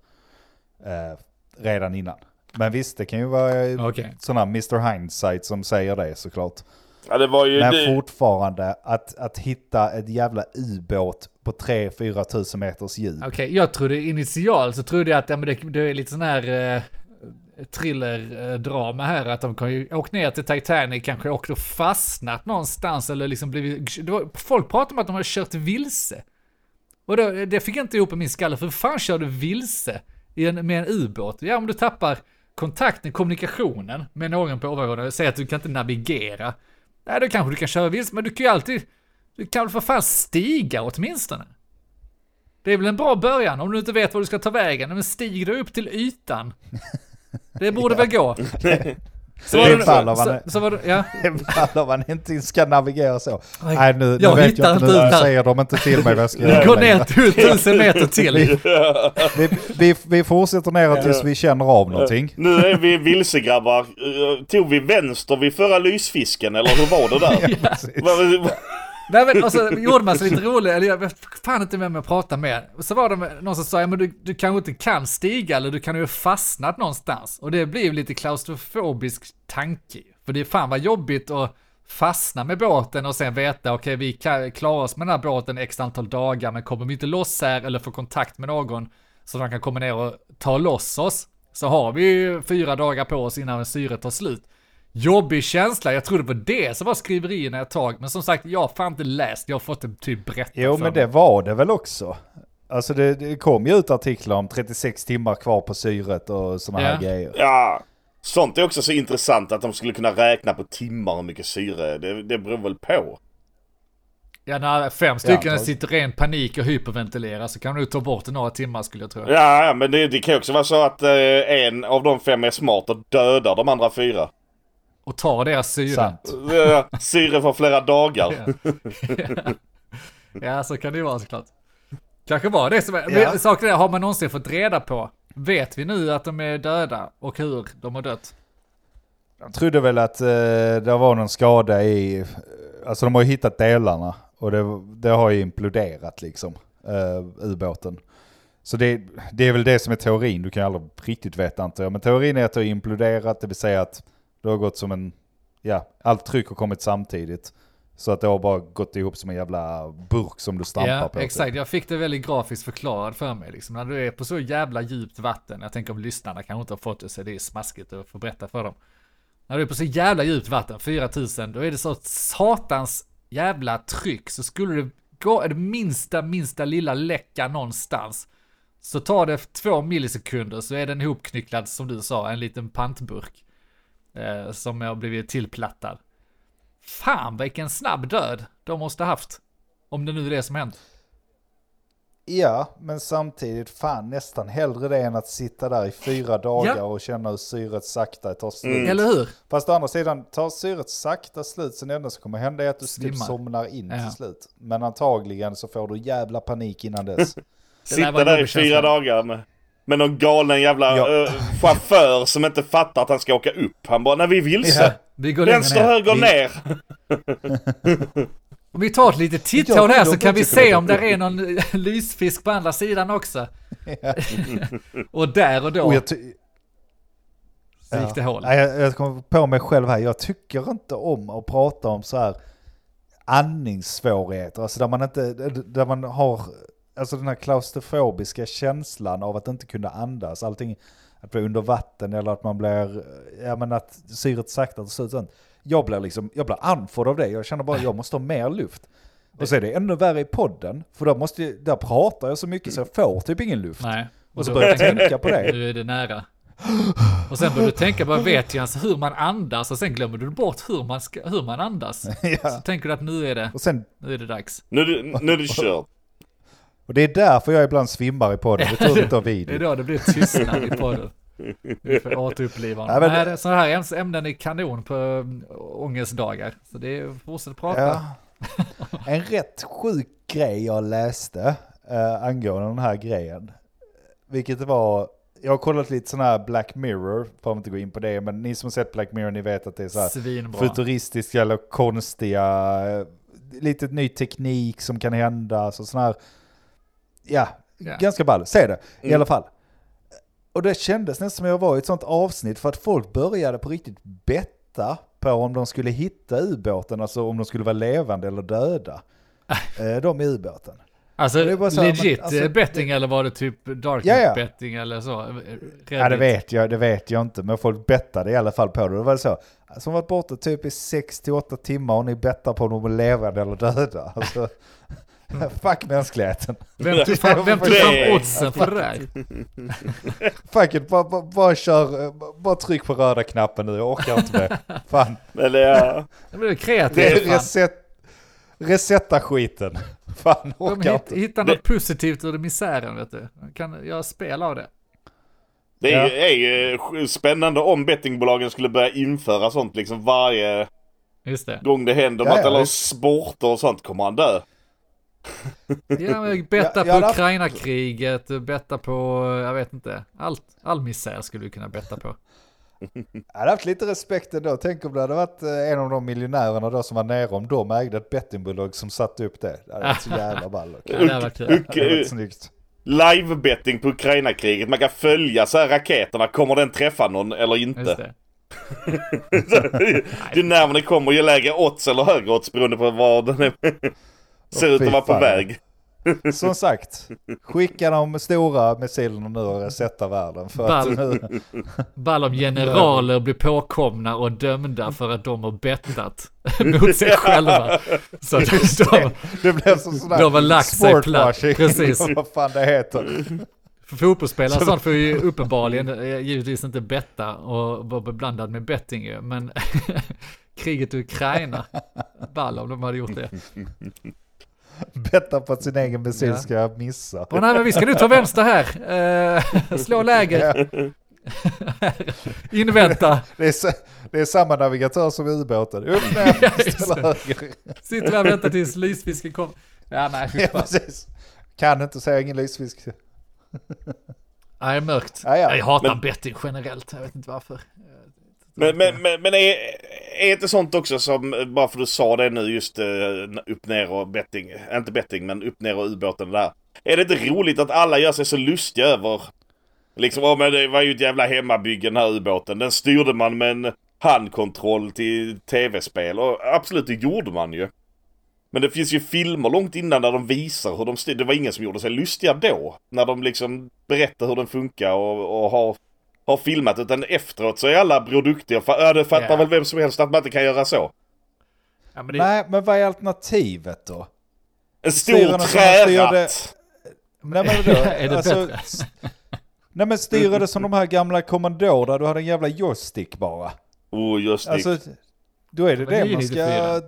A: Eh, redan innan. Men visst, det kan ju vara
D: Okej.
A: sådana Mr. Hindsight som säger det såklart.
B: Ja det var ju
A: Men
B: det,
A: fortfarande, att, att hitta ett jävla ubåt på 3-4 tusen meters djup.
D: Okej, jag trodde initialt så trodde jag att ja, men det, det är lite sån här eh, thriller-drama här, att de kan ju åkt ner till Titanic, kanske åkt och fastnat någonstans eller liksom blivit, var, folk pratar om att de har kört vilse. Och då, det fick jag inte ihop i min skalle, för fan kör du vilse i en, med en ubåt? Ja, om du tappar kontakten, kommunikationen med någon på ovanvåningen, säger att du kan inte navigera. Nej, då kanske du kan köra vilse, men du kan ju alltid, du kan väl för fan stiga åtminstone. Det är väl en bra början om du inte vet var du ska ta vägen. Men stig dig upp till ytan. Det borde väl gå. Så var det,
A: Ballar man-
D: så, så var det, ja.
A: Ballar man inte ska navigera så. Nej nu, nu
D: jag
A: vet
D: hittar
A: jag inte, nu
D: här.
A: säger de inte till mig vad jag ska
D: Vi
A: göra
D: går
A: längre.
D: ner till tusen meter till.
A: vi, vi, vi fortsätter neråt tills vi känner av någonting.
B: Nu är vi vilse grabbar. Eh, Tog vi vänster vid förra lysfisken eller hur var det där? Vad-
D: Nej men och så gjorde man sig lite rolig, eller jag vet fan inte vem jag pratade med. Så var det någon som sa, ja men du, du kanske inte kan stiga eller du kan ju ha fastnat någonstans. Och det blev lite klaustrofobisk tanke. För det är fan vad jobbigt att fastna med båten och sen veta, okej vi kan klara oss med den här båten x antal dagar, men kommer vi inte loss här eller få kontakt med någon så de kan komma ner och ta loss oss, så har vi ju fyra dagar på oss innan syret tar slut. Jobbig känsla, jag trodde på det som var skriverierna ett tag, men som sagt, jag har fan inte läst, jag har fått det typ berättat
A: Jo
D: för
A: men
D: mig.
A: det var det väl också. Alltså det, det kom ju ut artiklar om 36 timmar kvar på syret och sådana
D: Ja.
A: här grejer.
B: Ja, sånt är också så intressant att de skulle kunna räkna på timmar hur mycket syre. Det, det beror väl på.
D: Ja, när fem stycken
A: antagligen.
D: sitter i ren panik och hyperventilerar så kan du ta bort det några timmar skulle jag tro.
B: Ja, ja, men det, det kan ju också vara så att eh, en av de fem är smart och dödar de andra fyra.
D: Och ta deras syre.
A: Sant.
B: Syre för flera dagar.
D: Ja, så kan det ju vara såklart. Kanske var det som är,
A: Ja.
D: saken är, har man någonsin fått reda på, vet vi nu att de är döda och hur de har dött?
A: Jag trodde väl att eh, det var någon skada i, alltså de har ju hittat delarna och det, det har ju imploderat liksom, eh, ubåten. Så det, det är väl det som är teorin, du kan ju aldrig riktigt veta antar jag. Men teorin är att det har imploderat, det vill säga att det har gått som en, ja, allt tryck har kommit samtidigt. Så att det har bara gått ihop som en jävla burk som du stampar
D: Ja,
A: på. typ.
D: exakt. Jag fick det väldigt grafiskt förklarat för mig. Liksom. När du är på så jävla djupt vatten, jag tänker om lyssnarna kanske inte har fått det så det är smaskigt att få berätta för dem. När du är på så jävla djupt vatten, 4000, då är det så satans jävla tryck. Så skulle det gå det minsta, minsta lilla läcka någonstans, så tar det två millisekunder så är den ihopknycklad, som du sa, en liten pantburk. Eh, som har blivit tillplattad. Fan vilken snabb död de måste haft. Om det nu är det som hänt.
A: Ja, men samtidigt fan nästan hellre det än att sitta där i fyra dagar
D: Ja.
A: och känna hur syret sakta tar slut.
B: Mm.
D: Eller hur?
A: Fast å andra sidan, tar syret sakta slut, sen det enda som kommer hända är att du typ somnar in
D: Ja.
A: till slut. Men antagligen så får du jävla panik innan dess.
B: Sitta där i fyra dagar med, med någon galen jävla
A: Ja.
B: eh, chaufför som inte fattar att han ska åka upp. Han bara, när vi är vilse.
A: Ja.
D: Vi går
B: Vänster,
D: ner.
B: höger,
A: Vi-
B: ner.
D: Om vi tar ett litet titthål här så kan vi se om det är någon lysfisk på andra sidan också. och där och då
A: Och
D: så gick det hål.
A: Jag, jag kommer på mig själv här, jag tycker inte om att prata om så här andningssvårigheter, alltså där man inte, där man har, alltså den här klaustrofobiska känslan av att inte kunna andas, allting, att bli under vatten eller att man blir, ja men att syret sakta tar slut. sånt. Jag blir liksom, jag blir andfådd av det, jag känner bara jag måste ha mer luft. Och så är det ännu värre i podden, för där, måste, jag- där pratar jag så mycket så jag får typ ingen luft.
D: Nej.
A: Och så
D: då
A: börjar jag tänka på det.
D: Nu är det nära. Och sen börjar du tänka, bara vet jag alltså hur man andas och sen glömmer du bort hur man, ska, hur man andas.
A: Ja.
D: Så tänker du att nu är det,
A: Och sen
D: nu är det dags.
B: Nu, är det- nu är det kört.
A: Och det är därför jag ibland svimmar i podden, det tror inte av
D: Det är
A: video.
D: då det blir tystnad i podden. Vi får återuppliva
A: Nej,
D: honom.
A: men-
D: Nej, sådana här ämnen är kanon på um, ångestdagar. Så det är, fortsätt prata.
A: Ja. En rätt sjuk grej jag läste eh, angående den här grejen. Vilket var, jag har kollat lite sån här Black Mirror, får inte gå in på det, men ni som har sett Black Mirror ni vet att det är så här
D: Svinbra.
A: futuristiska eller konstiga, eh, lite ny teknik som kan hända, så sån här, ja,
D: Ja.
A: ganska ball. Se det i
B: Mm.
A: alla fall. Och det kändes nästan som jag var i ett sånt avsnitt för att folk började på riktigt betta på om de skulle hitta ubåten, alltså om de skulle vara levande eller döda. Eh, de i ubåten.
D: Alltså
A: Det här,
D: legit
A: men, alltså,
D: betting eller var det typ darknet
A: Ja, ja.
D: betting eller så?
A: Ja det
D: Reddit.
A: vet jag, det vet jag inte, men folk bettade i alla fall på det. Det var så, som varit borta typ i 6-8 timmar och ni bettar på om de är levande eller döda. Alltså, fuck mänskligheten.
D: Vem tog fram, vem tog
B: Det-
D: fram oddsen för det där?
A: Fuck it, bara, bara, bara kör, bara tryck på röda knappen nu, jag orkar inte mer. Fan,
B: Eller ja.
D: Det blir
A: det
D: kreativt
A: är
D: fan.
A: reset, resetta skiten. Fan,
D: De
A: orkar
D: hit,
A: inte.
D: hittar något positivt ur det misären vet du. Kan göra spel av det.
B: Det är,
A: Ja.
B: ju- är ju spännande om bettingbolagen skulle börja införa sånt liksom varje
D: Just det.
B: gång det händer
A: Ja, ja,
B: eller
A: visst.
B: sporter och sånt kommer han dö.
D: Ja, men betta
A: Ja,
D: på Ukraina-kriget, betta på, jag vet inte, allt, all misär skulle du kunna betta på.
A: Jag hade haft lite respekt ändå. Tänk om det hade varit eh, en av de miljonärerna då som var nere, om de ägde ett bettingbolag som satte upp det. Det hade varit så jävla ball.
D: Ja, det hade varit kul.
A: Det hade varit
B: uk-
A: snyggt.
B: Live-betting på Ukraina-kriget. Man kan följa så här raketerna. Kommer den träffa någon eller
D: Just
B: inte?
D: det.
B: ju närmare den kommer ju lägre odds eller högre odds beroende på var den är. Ser ut att vara på väg.
A: Som sagt, skicka de stora missilerna nu och resätta världen. För att
D: Ball.
A: nu,
D: Ball om generaler blir påkomna och dömda för att de har bettat mot sig själva. Så att de,
A: det blev som sån där
D: De har lagt sig platt, precis.
A: Vad fan det heter.
D: För fotbollsspelare sånt får ju uppenbarligen eh, givetvis inte betta och vara beblandad med betting ju. Men kriget i Ukraina, ball om de hade gjort det.
A: Betta på att sin egen missil
D: Ja.
A: ska missa.
D: Och nej men vi ska nu ta vänster här. Eh, slå läger. Invänta.
A: Det är, det är samma navigatör som i ubåten. Upp ner,
D: Ja. Sitter där och väntar tills lysfisken kommer. Ja nej
A: Ja, precis. Kan inte säga ingen lysfisk.
D: Nej, mörkt.
A: Ja, ja.
D: Jag hatar
B: Men-
D: betting generellt, jag vet inte varför.
B: Men, men, men, men är, är inte sånt också som, bara för du sa det nu just eh, upp ner och betting, inte betting men upp ner och ubåten där. Är det inte roligt att alla gör sig så lustiga över, liksom, åh men det var ju ett jävla hemmabygge den här ubåten. Den styrde man med en handkontroll till tv-spel och absolut det gjorde man ju. Men det finns ju filmer långt innan där de visar hur de styr. Det var ingen som gjorde sig lustiga då. När de liksom berättar hur den funkar och, och har, har filmat. Utan efteråt så är alla Bror Duktiga. För, ja, det fattar
D: Ja.
B: väl vem som helst att man inte kan göra så.
D: Ja, men det,
A: Nej, men vad är alternativet då?
B: En stor träratt.
A: Nej men då,
D: Är det
A: alltså, Nej men styra det som de här gamla Commodore där du hade en jävla joystick bara.
B: Oh, just det.
A: Alltså, då är det det
D: det
A: man ska...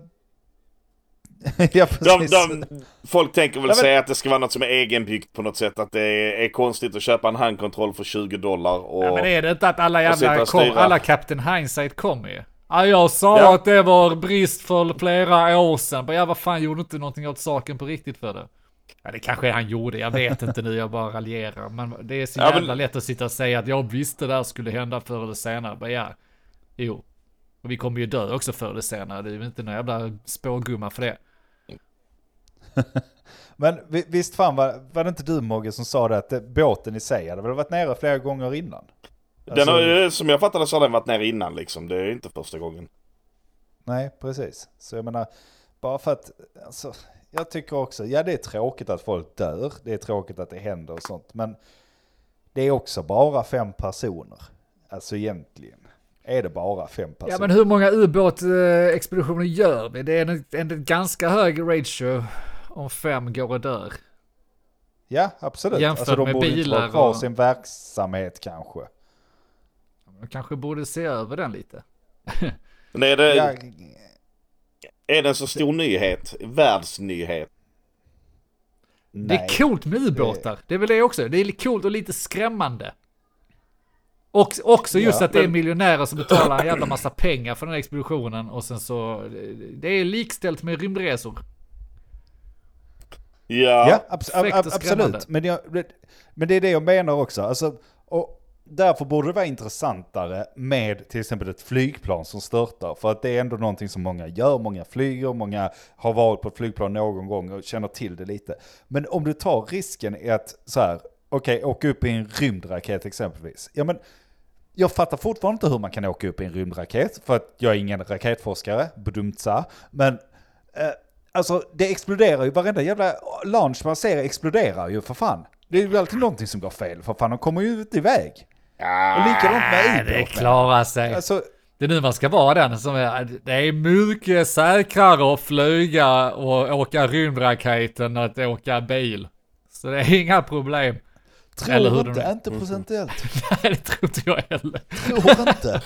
D: 94.
A: ja
B: de, de, folk tänker väl
A: Ja, men-
B: säga att det ska vara något som är egenbyggt på något sätt. Att det är, är konstigt att köpa en handkontroll för 20 dollar. Och...
D: ja, men är det inte att alla jävla kom, alla Captain Hindsight kommer ju? Ja, jag sa
B: Ja.
D: att det var brist för flera år sedan. Men ja, vad fan gjorde inte någonting åt saken på riktigt för det? Ja, det kanske han gjorde, jag vet inte nu, jag bara raljerar. Men det är så
B: Ja, men-
D: jävla lätt att sitta och säga att jag visste det här skulle hända förr eller senare. Men ja, jo. Och vi kommer ju dö också förr eller senare, det är väl inte någon jävla spågumma för det.
A: Men vi- visst fan var, var det inte du Mogge som sa det att det, båten i sig hade väl varit nere flera gånger innan?
B: Den
A: Alltså-
B: har, ju- som jag fattade så har den varit nere innan liksom. Det är inte första gången.
A: Nej, precis. Så jag menar, bara för att, alltså, jag tycker också, ja det är tråkigt att folk dör, det är tråkigt att det händer och sånt, men det är också bara fem personer. Alltså egentligen är det bara fem personer.
D: Ja men hur många ubåtexpeditioner gör vi? Det är en, en ganska hög ratio om fem går och dör.
A: Ja, absolut.
D: Jämfört
A: alltså de
D: med
A: borde inte
D: bilar
A: ha kvar
D: och-
A: sin verksamhet kanske.
D: Man kanske borde se över den lite.
B: Men är det,
A: Ja,
B: är det en så stor nyhet? Världsnyhet?
D: Det är
A: nej.
D: coolt med ubåtar. Det är väl det också. Det är coolt och lite skrämmande. Och också just
A: Ja,
D: att det är miljonärer som betalar en jävla massa pengar för den här expeditionen och sen så... Det är likställt med rymdresor.
B: Ja.
A: Ja, abs- ab- ab- absolut. Men, jag, det- men det är det jag menar också. Alltså, och därför borde det vara intressantare med till exempel ett flygplan som störtar. För att det är ändå någonting som många gör, många flyger, många har varit på ett flygplan någon gång och känner till det lite. Men om du tar risken i att så här, okej, åka upp i en rymdraket exempelvis. Ja men, jag fattar fortfarande inte hur man kan åka upp i en rymdraket, för att jag är ingen raketforskare, bedumtsa. Men eh, alltså det exploderar ju, varenda jävla launch man ser exploderar ju för fan. Det är ju alltid någonting som går fel, för fan de kommer ju inte iväg. Och likadant med
D: Nej, det klarar sig.
A: Alltså,
D: Det är nu man ska vara den som är, det är mycket säkrare att flyga och åka rymdraketen än att åka bil. Så det är inga problem. Eller hur
A: tror inte,
D: de-
A: inte procentuellt.
D: Nej, det tror inte jag heller.
A: Tror inte.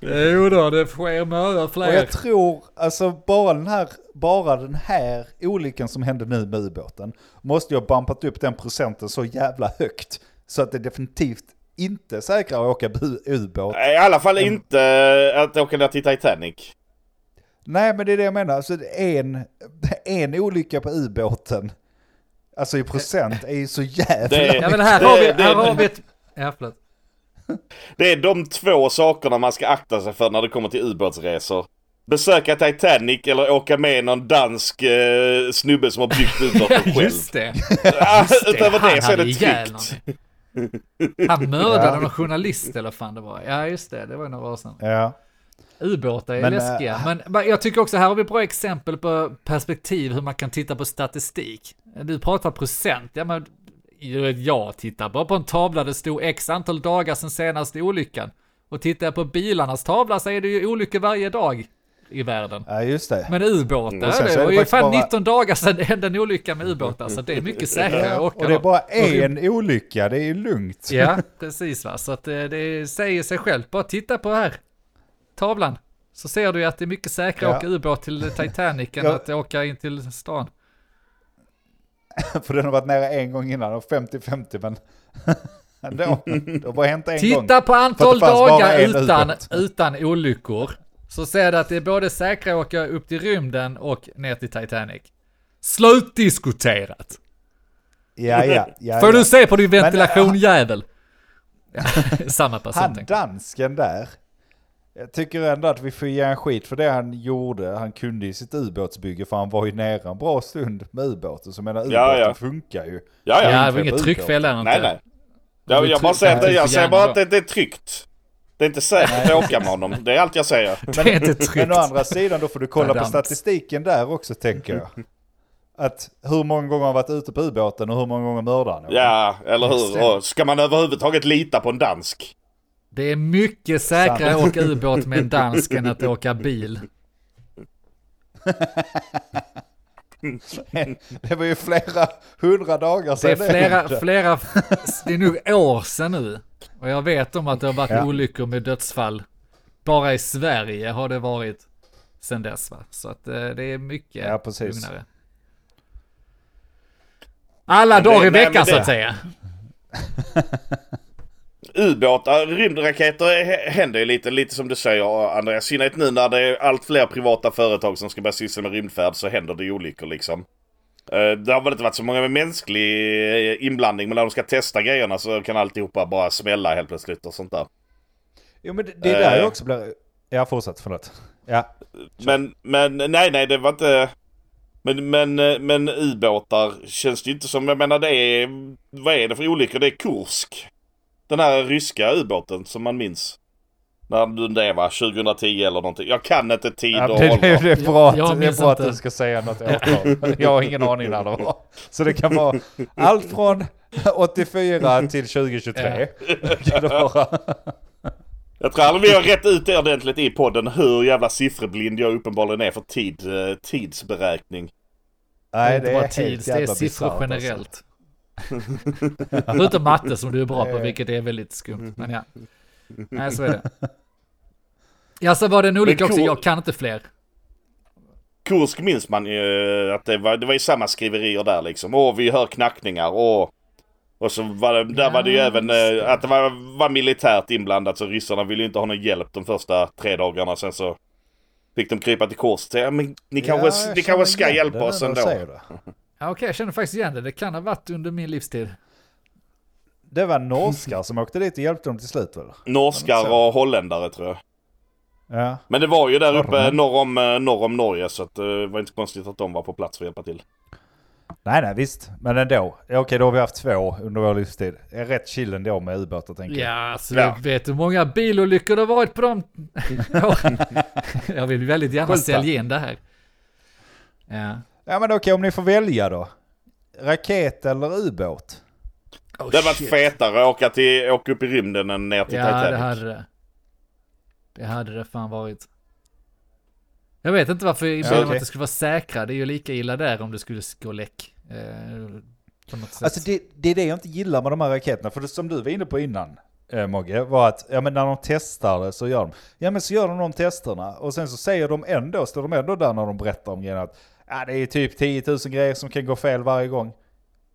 D: Jo då, det sker med
A: Och
D: fler.
A: jag tror, alltså bara den här, bara den här olyckan som hände nu med ubåten, måste ju ha bumpat upp den procenten så jävla högt. Så att det definitivt inte säkrare att åka ubåt.
B: I alla fall inte att åka ner till Titanic.
A: Nej, men det är det jag menar. Alltså en, en olycka på ubåten, alltså i procent, är ju så jävla
B: Det-
D: Ja men här har vi,
B: det-
D: här har vi ett... Ja förlåt.
B: Det är de två sakerna man ska akta sig för när det kommer till ubåtsresor. Besöka Titanic eller åka med någon dansk eh, snubbe som har byggt ubåten själv.
D: Just det.
B: Ja, Utöver
D: Han
B: det så är det tryggt.
D: Han mördade
A: Ja.
D: någon journalist eller vad fan det var. Ja just det, det var några år sedan.
A: Ja.
D: Ubåtar är
A: Men,
D: läskiga.
A: äh,
D: Men, men jag tycker också här har vi bra exempel på perspektiv hur man kan titta på statistik. Du pratar procent. Ja, men, jag tittar bara på en tavla det stod x antal dagar sedan senaste olyckan. Och tittar jag på bilarnas tavla så är det ju olyckor varje dag i världen.
A: ja, just det.
D: Men ubåtar,
A: Och är
D: det
A: det
D: var ju fan
A: bara-
D: 19 dagar sedan det hände en olycka med ubåtar. Så det är mycket säkrare att åka.
A: och det är bara en olycka, det är lugnt.
D: Ja, precis va. Så att det, det säger sig självt. Bara titta på här. Tavlan. Så ser du ju att det är mycket säkrare att
A: Ja.
D: åka ubåt till Titanic än
A: Ja.
D: att åka in till stan.
A: För den har varit nere en gång innan, och 50-50 men ändå. Det har bara hänt en gång.
D: Titta på antal dagar utan, utan olyckor. Så ser du att det är både säkrare att åka upp till rymden och ner till Titanic. Slutdiskuterat.
A: Ja, ja, ja.
D: Får
A: ja.
D: du se på din
A: Men,
D: ventilation jävel. Ja, samma person
A: Han dansken där. Jag tycker ändå att vi får ge en skit för det han gjorde. Han kunde i sitt ubåtsbygge för han var ju nere en bra stund med ubåten. Så menar ubåten
B: Ja, ja.
A: funkar ju.
B: Ja, ja.
D: Ja, det var inget tryckfel där inte.
B: Nej, nej. Jag,
D: ju
B: jag bara säger, att det, jag säger bara att det, det är tryggt. Det är inte säkert att åka med honom. Det är allt jag säger.
D: Det är inte tryggt.
A: Men å andra sidan då får du kolla på statistiken där också tänker jag. Att hur många gånger har han varit ute på ubåten och hur många gånger mördar han?
B: Ja, eller hur? Ska man överhuvudtaget lita på en dansk?
D: Det är mycket säkrare att åka ubåt med en dansk än att åka bil.
A: Det var ju flera hundra dagar
D: Det
A: sedan.
D: är flera, flera, det är nog år sedan nu. Och jag vet om att det har varit
A: Ja.
D: olyckor med dödsfall. Bara i Sverige har det varit sedan dess va. Så att eh, det är mycket
A: Ja, precis.
D: lugnare. Alla
B: det-
D: dagar i veckan så
B: det-
D: att säga.
B: Ubåtar, rymdraketer h- händer ju lite, lite som du säger Andreas. I synnerhet nu när det är allt fler privata företag som ska börja syssla med rymdfärd så händer det ju olyckor liksom. Eh, Det har väl inte varit så många med mänsklig eh, inblandning men när de ska testa grejerna så kan alltihopa bara smälla helt plötsligt och sånt där.
A: Jo men det, det är där
B: Eh.
A: jag också blir... Ja fortsätt, förlåt. Ja.
B: Men, men nej, nej, det var inte... Men, men, eh, men ubåtar känns det ju inte som, jag menar det är... Vad är det för olyckor? Det är Kursk. Den här ryska ubåten som man minns. När du det var, 2010 eller någonting. Jag kan inte tid
A: Ja,
B: och
A: det, det, det är bra,
D: Jag- jag
A: det är bra att du ska säga något årtal. Jag har ingen aning när det var. Så det kan vara allt från 84 till 2023. Kan det vara.
B: Jag tror aldrig vi har rätt ut det ordentligt i podden hur jävla siffreblind jag uppenbarligen är för tid, eh, tidsberäkning.
D: Det är
A: Nej,
D: inte
A: det
D: bara
A: är
D: tid,
A: helt
D: det är siffror
A: bisarrt, alltså.
D: Förutom matte som du är bra på, vilket är väldigt skumt. Men ja. Nej, så är det. Ja, så var det en olycka också. Jag kan inte fler.
B: Kursk minns man ju att det var, det var ju samma skriverier där liksom. Åh, vi hör knackningar och... Och så var det, där
D: Ja,
B: var det ju även eh, att det var, var militärt inblandat så ryssarna ville ju inte ha någon hjälp de första tre dagarna. Sen så fick de krypa till korset. Ja, men ni kanske,
A: Ja,
B: ni kanske ska hjälpa oss ändå.
D: Okej, jag känner faktiskt igen det. Det kan ha varit under min livstid.
A: Det var norskar som åkte dit och hjälpte dem till slut väl?
B: Norskar
A: så.
B: och holländare tror jag.
A: Ja.
B: Men det var ju där uppe norr om, eh, norr om Norge så att, eh, det var inte konstigt att de var på plats för att hjälpa till.
A: Nej, nej, visst. Men ändå. Ja, Okej, då har vi haft två under vår livstid. Det är rätt chill ändå med ubåtar tänker jag.
D: Ja, alltså
B: Ja.
D: jag vet hur många bilolyckor det har varit på dem. jag vill väldigt gärna sälja in det här. Ja.
A: Ja, men okej, om ni får välja då. Raket eller ubåt?
D: Oh,
B: Det hade varit fetare att åka, till, åka upp i rymden än ner till
D: Ja,
B: Titanic.
D: det hade det. Det hade det fan varit. Jag vet inte varför i
A: Ja,
D: ja,
A: okej.
D: att det skulle vara säkra. Det är ju lika illa där om det skulle gå läck. Eh, på något sätt.
A: Alltså det, det är det jag inte gillar med de här raketerna. För det som du var inne på innan, eh, Mogge, var att ja, men när de testar det så gör de, ja men så gör de de testerna och sen så säger de ändå, står de ändå där när de berättar om grejerna att ja, det är typ 10 000 grejer som kan gå fel varje gång.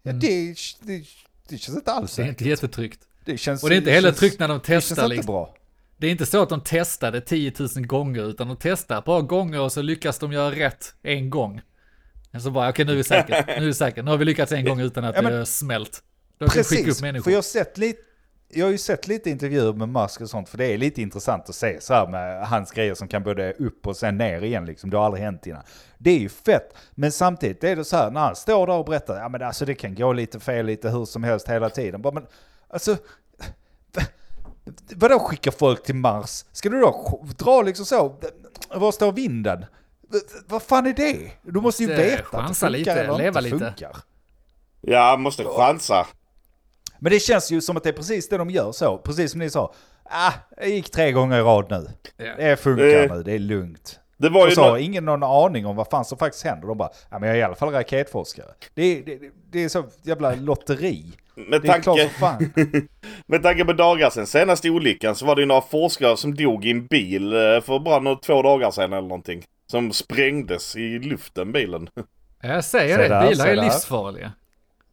A: Ja,
D: Mm.
A: det, det, det känns inte alls
D: det är inte jättetryggt.
A: Det känns,
D: Och det är inte heller
A: känns-
D: tryggt när de
A: Det känns
D: testar
A: inte
D: liksom.
A: bra.
D: Det är inte så att de testade 10 000 gånger, utan de testar ett par gånger och så lyckas de göra rätt en gång. Så bara, okej nu är vi säkra, nu är vi säkra, nu har vi lyckats en gång utan att
A: Ja, men-
D: det har smält. Då
A: Precis, för jag har sett lite, jag har ju sett lite intervjuer med Musk och sånt, för det är lite intressant att se så här med hans grejer som kan både upp och sen ner igen liksom. Det har aldrig hänt innan. Det är ju fett, men samtidigt är det så här när han står där och berättar, ja men alltså det kan gå lite fel lite hur som helst hela tiden. Bara, men alltså, vadå skicka folk till Mars? Ska du då dra liksom så, var står vinden? Vad fan är det? Du måste ju veta att det funkar
D: lite,
A: eller
D: leva
A: inte
D: lite.
A: funkar.
B: Ja, måste chansa.
A: Men det känns ju som att det är precis det de gör så. Precis som ni sa. Ah, det gick tre gånger i rad nu.
D: Ja.
A: Det funkar
B: Eh.
A: nu, det är lugnt.
B: Det var
A: Och så har ingen någon aning om vad fan som faktiskt händer. De bara, ja men jag är i alla fall raketforskare. Det är, det, det är så jävla lotteri.
B: med,
A: Det är klart
B: tanke,
A: fan.
B: med tanke på dagar sedan senaste olyckan så var det ju några forskare som dog i en bil eh, för bara några, två dagar sedan eller någonting. Som sprängdes i luften bilen.
D: Jag säger det,
A: där,
D: bilar är livsfarliga.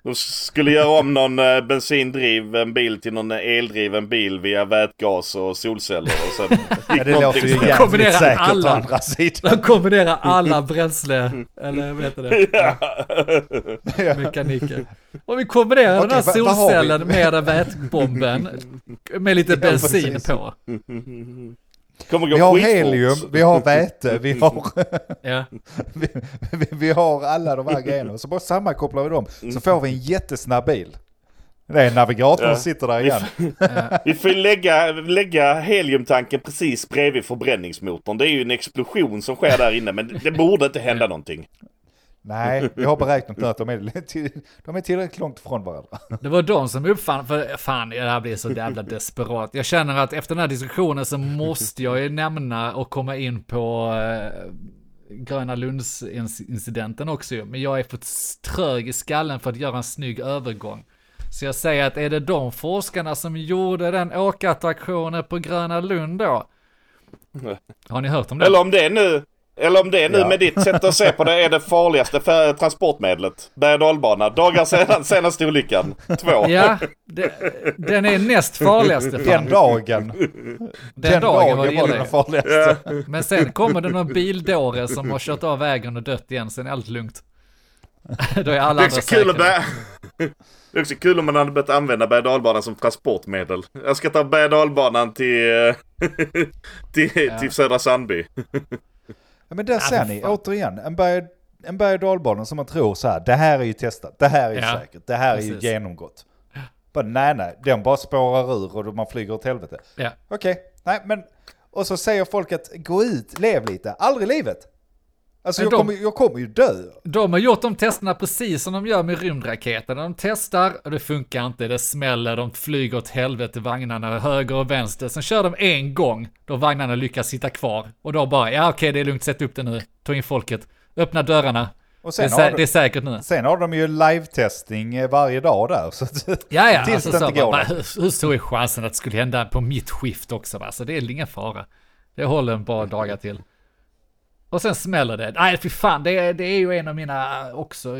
B: De skulle göra om någon eh, bensindriven bil till någon eldriven bil via vätgas och solceller och sen
A: Ja, det låter ju jävligt
D: Kombinera
A: säkert å
D: alla.
A: andra sidan.
D: De kombinerar alla bränsle, eller vad heter det? Mekaniker. Och vi kombinerar den här
A: Okej, har vi?
D: solcellen med vätbomben med lite bensin
A: precis.
D: på.
B: Kommer gå
A: Vi har helium, vi har väte, vi har,
D: Ja.
A: vi, vi, vi har alla de här grejerna. Så bara sammankopplar vi dem så får vi en jättesnabb bil. Det är navigatorn
B: Ja.
A: sitter där igen.
B: Vi får ju lägga, lägga heliumtanken precis bredvid förbränningsmotorn. Det är ju en explosion som sker där inne men det borde inte hända någonting.
A: Nej, vi har beräknat nu att de är, till, de är tillräckligt långt ifrån varandra.
D: Det var de som uppfann, för fan det här blir så jävla desperat. Jag känner att efter den här diskussionen så måste jag ju nämna och komma in på eh, Gröna Lunds-incidenten också. Men jag är för trög i skallen för att göra en snygg övergång. Så jag säger att är det de forskarna som gjorde den åkattraktionen på Gröna Lund då? Har ni hört om det?
B: Eller om det nu, eller om det är nu
A: Ja.
B: med ditt sätt att se på det är det farligaste för transportmedlet. Berg dalbana. Dagar sedan senaste olyckan. Två.
D: Ja, det, den är näst farligaste.
A: Den
D: Fan.
A: dagen,
D: Den,
A: den
D: dagen var
A: dagen var det den farligaste.
D: Men sen kommer det någon bildåre som har kört av vägen och dött igen, sen är allt lugnt. Då är alla
B: Det är
D: andra säkra.
B: Det är också kul om man hade börjat använda berg som transportmedel. Jag ska ta berg till, eh, till, till Södra Sandby.
A: Ja, men där ser ni,
D: fan.
A: återigen, en berg, en berg och dalbana som man tror så här, det här är ju testat, det här är ju
D: Ja,
A: säkert, det här är
D: precis.
A: ju genomgått. Bara, nej, nej, den bara spårar ur och man flyger åt helvete.
D: Ja.
A: Okej, nej men, och så säger folk att gå ut, lev lite, aldrig i livet. Alltså jag,
D: de-
A: kommer, jag kommer ju dö.
D: De har gjort de testerna precis som de gör med rymdraketen. De testar och det funkar inte, det smäller, de flyger åt helvete vagnarna höger och vänster. Sen kör de en gång då vagnarna lyckas sitta kvar. Och då bara, ja okej det är lugnt, sätt upp det nu, ta in folket, öppna dörrarna.
A: Och
D: Det är,
A: sen,
D: sä-
A: har,
D: det är
A: de,
D: säkert nu.
A: sen har de ju live-testing eh, varje dag där. Så
D: Ja, ja,
A: tills
D: alltså,
A: det
D: så,
A: inte går.
D: bara, hur, hur stor är chansen att det skulle hända på mitt skift också? Va? Så det är ingen fara. Det håller en bra dagar till. Och sen smäller det. Nej, fy fan, det, är- det är ju en av mina också,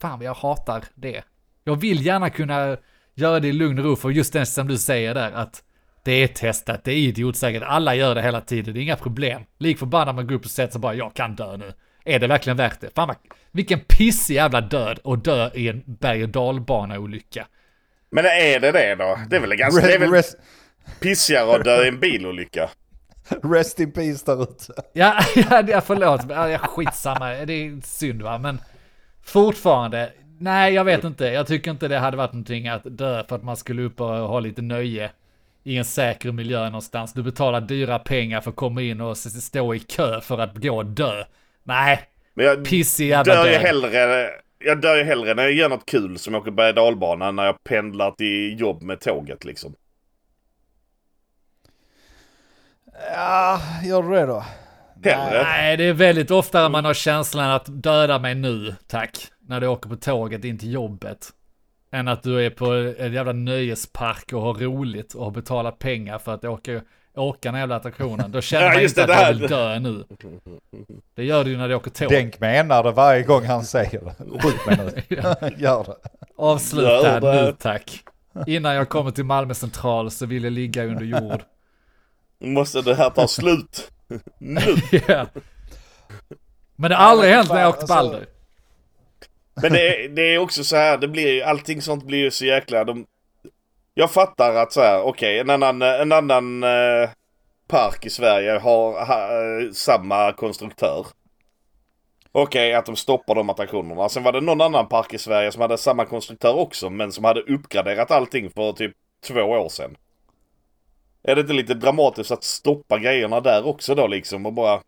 D: fan jag hatar det. Jag vill gärna kunna göra det i lugn och ro, för just det som du säger där, att det är testat, det är idiotsäkert, alla gör det hela tiden, det är inga problem. Lik förbannat man går upp och sätter sig bara, jag kan dö nu. Är det verkligen värt det? Fan vilken pissig jävla död och dö i en berg och dalbana-olycka.
B: Men är det det då? Det är väl ganska... Det är väl pissigare att dö i en bilolycka.
A: rest in peace där ute.
D: Ja, ja, förlåt, Ja, skitsamma, det är synd va, men fortfarande, nej jag vet inte, jag tycker inte det hade varit någonting att dö för att man skulle upp och ha lite nöje i en säker miljö någonstans. Du betalar dyra pengar för att komma in och stå i kö för att gå och dö. Nej,
B: Men jag
D: pissig jävla
B: dör ju hellre... Jag dör ju hellre när jag gör något kul som åker berg och dalbana när jag pendlar till jobb med tåget liksom.
A: Ja, gör du det då?
B: Hellre.
D: Nej, det är väldigt ofta man har känslan att döda mig nu, tack. När du åker på tåget in till jobbet. Än att du är på en jävla nöjespark och har roligt och har betalat pengar för att åka, åka den jävla attraktionen. Då känner
B: Ja,
D: man inte
B: det,
D: att jag
B: här-
D: vill dö nu. Det gör du ju när du åker tåg.
A: Denk menar det varje gång han säger det. Skjut mig nu. Gör det.
D: Avsluta
B: Gör det.
D: nu tack. Innan jag kommer till Malmö central så vill jag ligga under jord.
B: Måste det här ta slut? nu?
D: Ja. Men det har aldrig hänt när jag åkt
A: alltså-
D: Balder.
B: Men det är, det är också så här, det blir ju, allting sånt blir ju så jäkla... De, jag fattar att så här, okej, en annan, en annan eh, park i Sverige har ha, eh, samma konstruktör. Okej, att de stoppar de attraktionerna. Sen var det någon annan park i Sverige som hade samma konstruktör också, men som hade uppgraderat allting för typ två år sedan. Är det inte lite dramatiskt att stoppa grejerna där också då liksom och bara...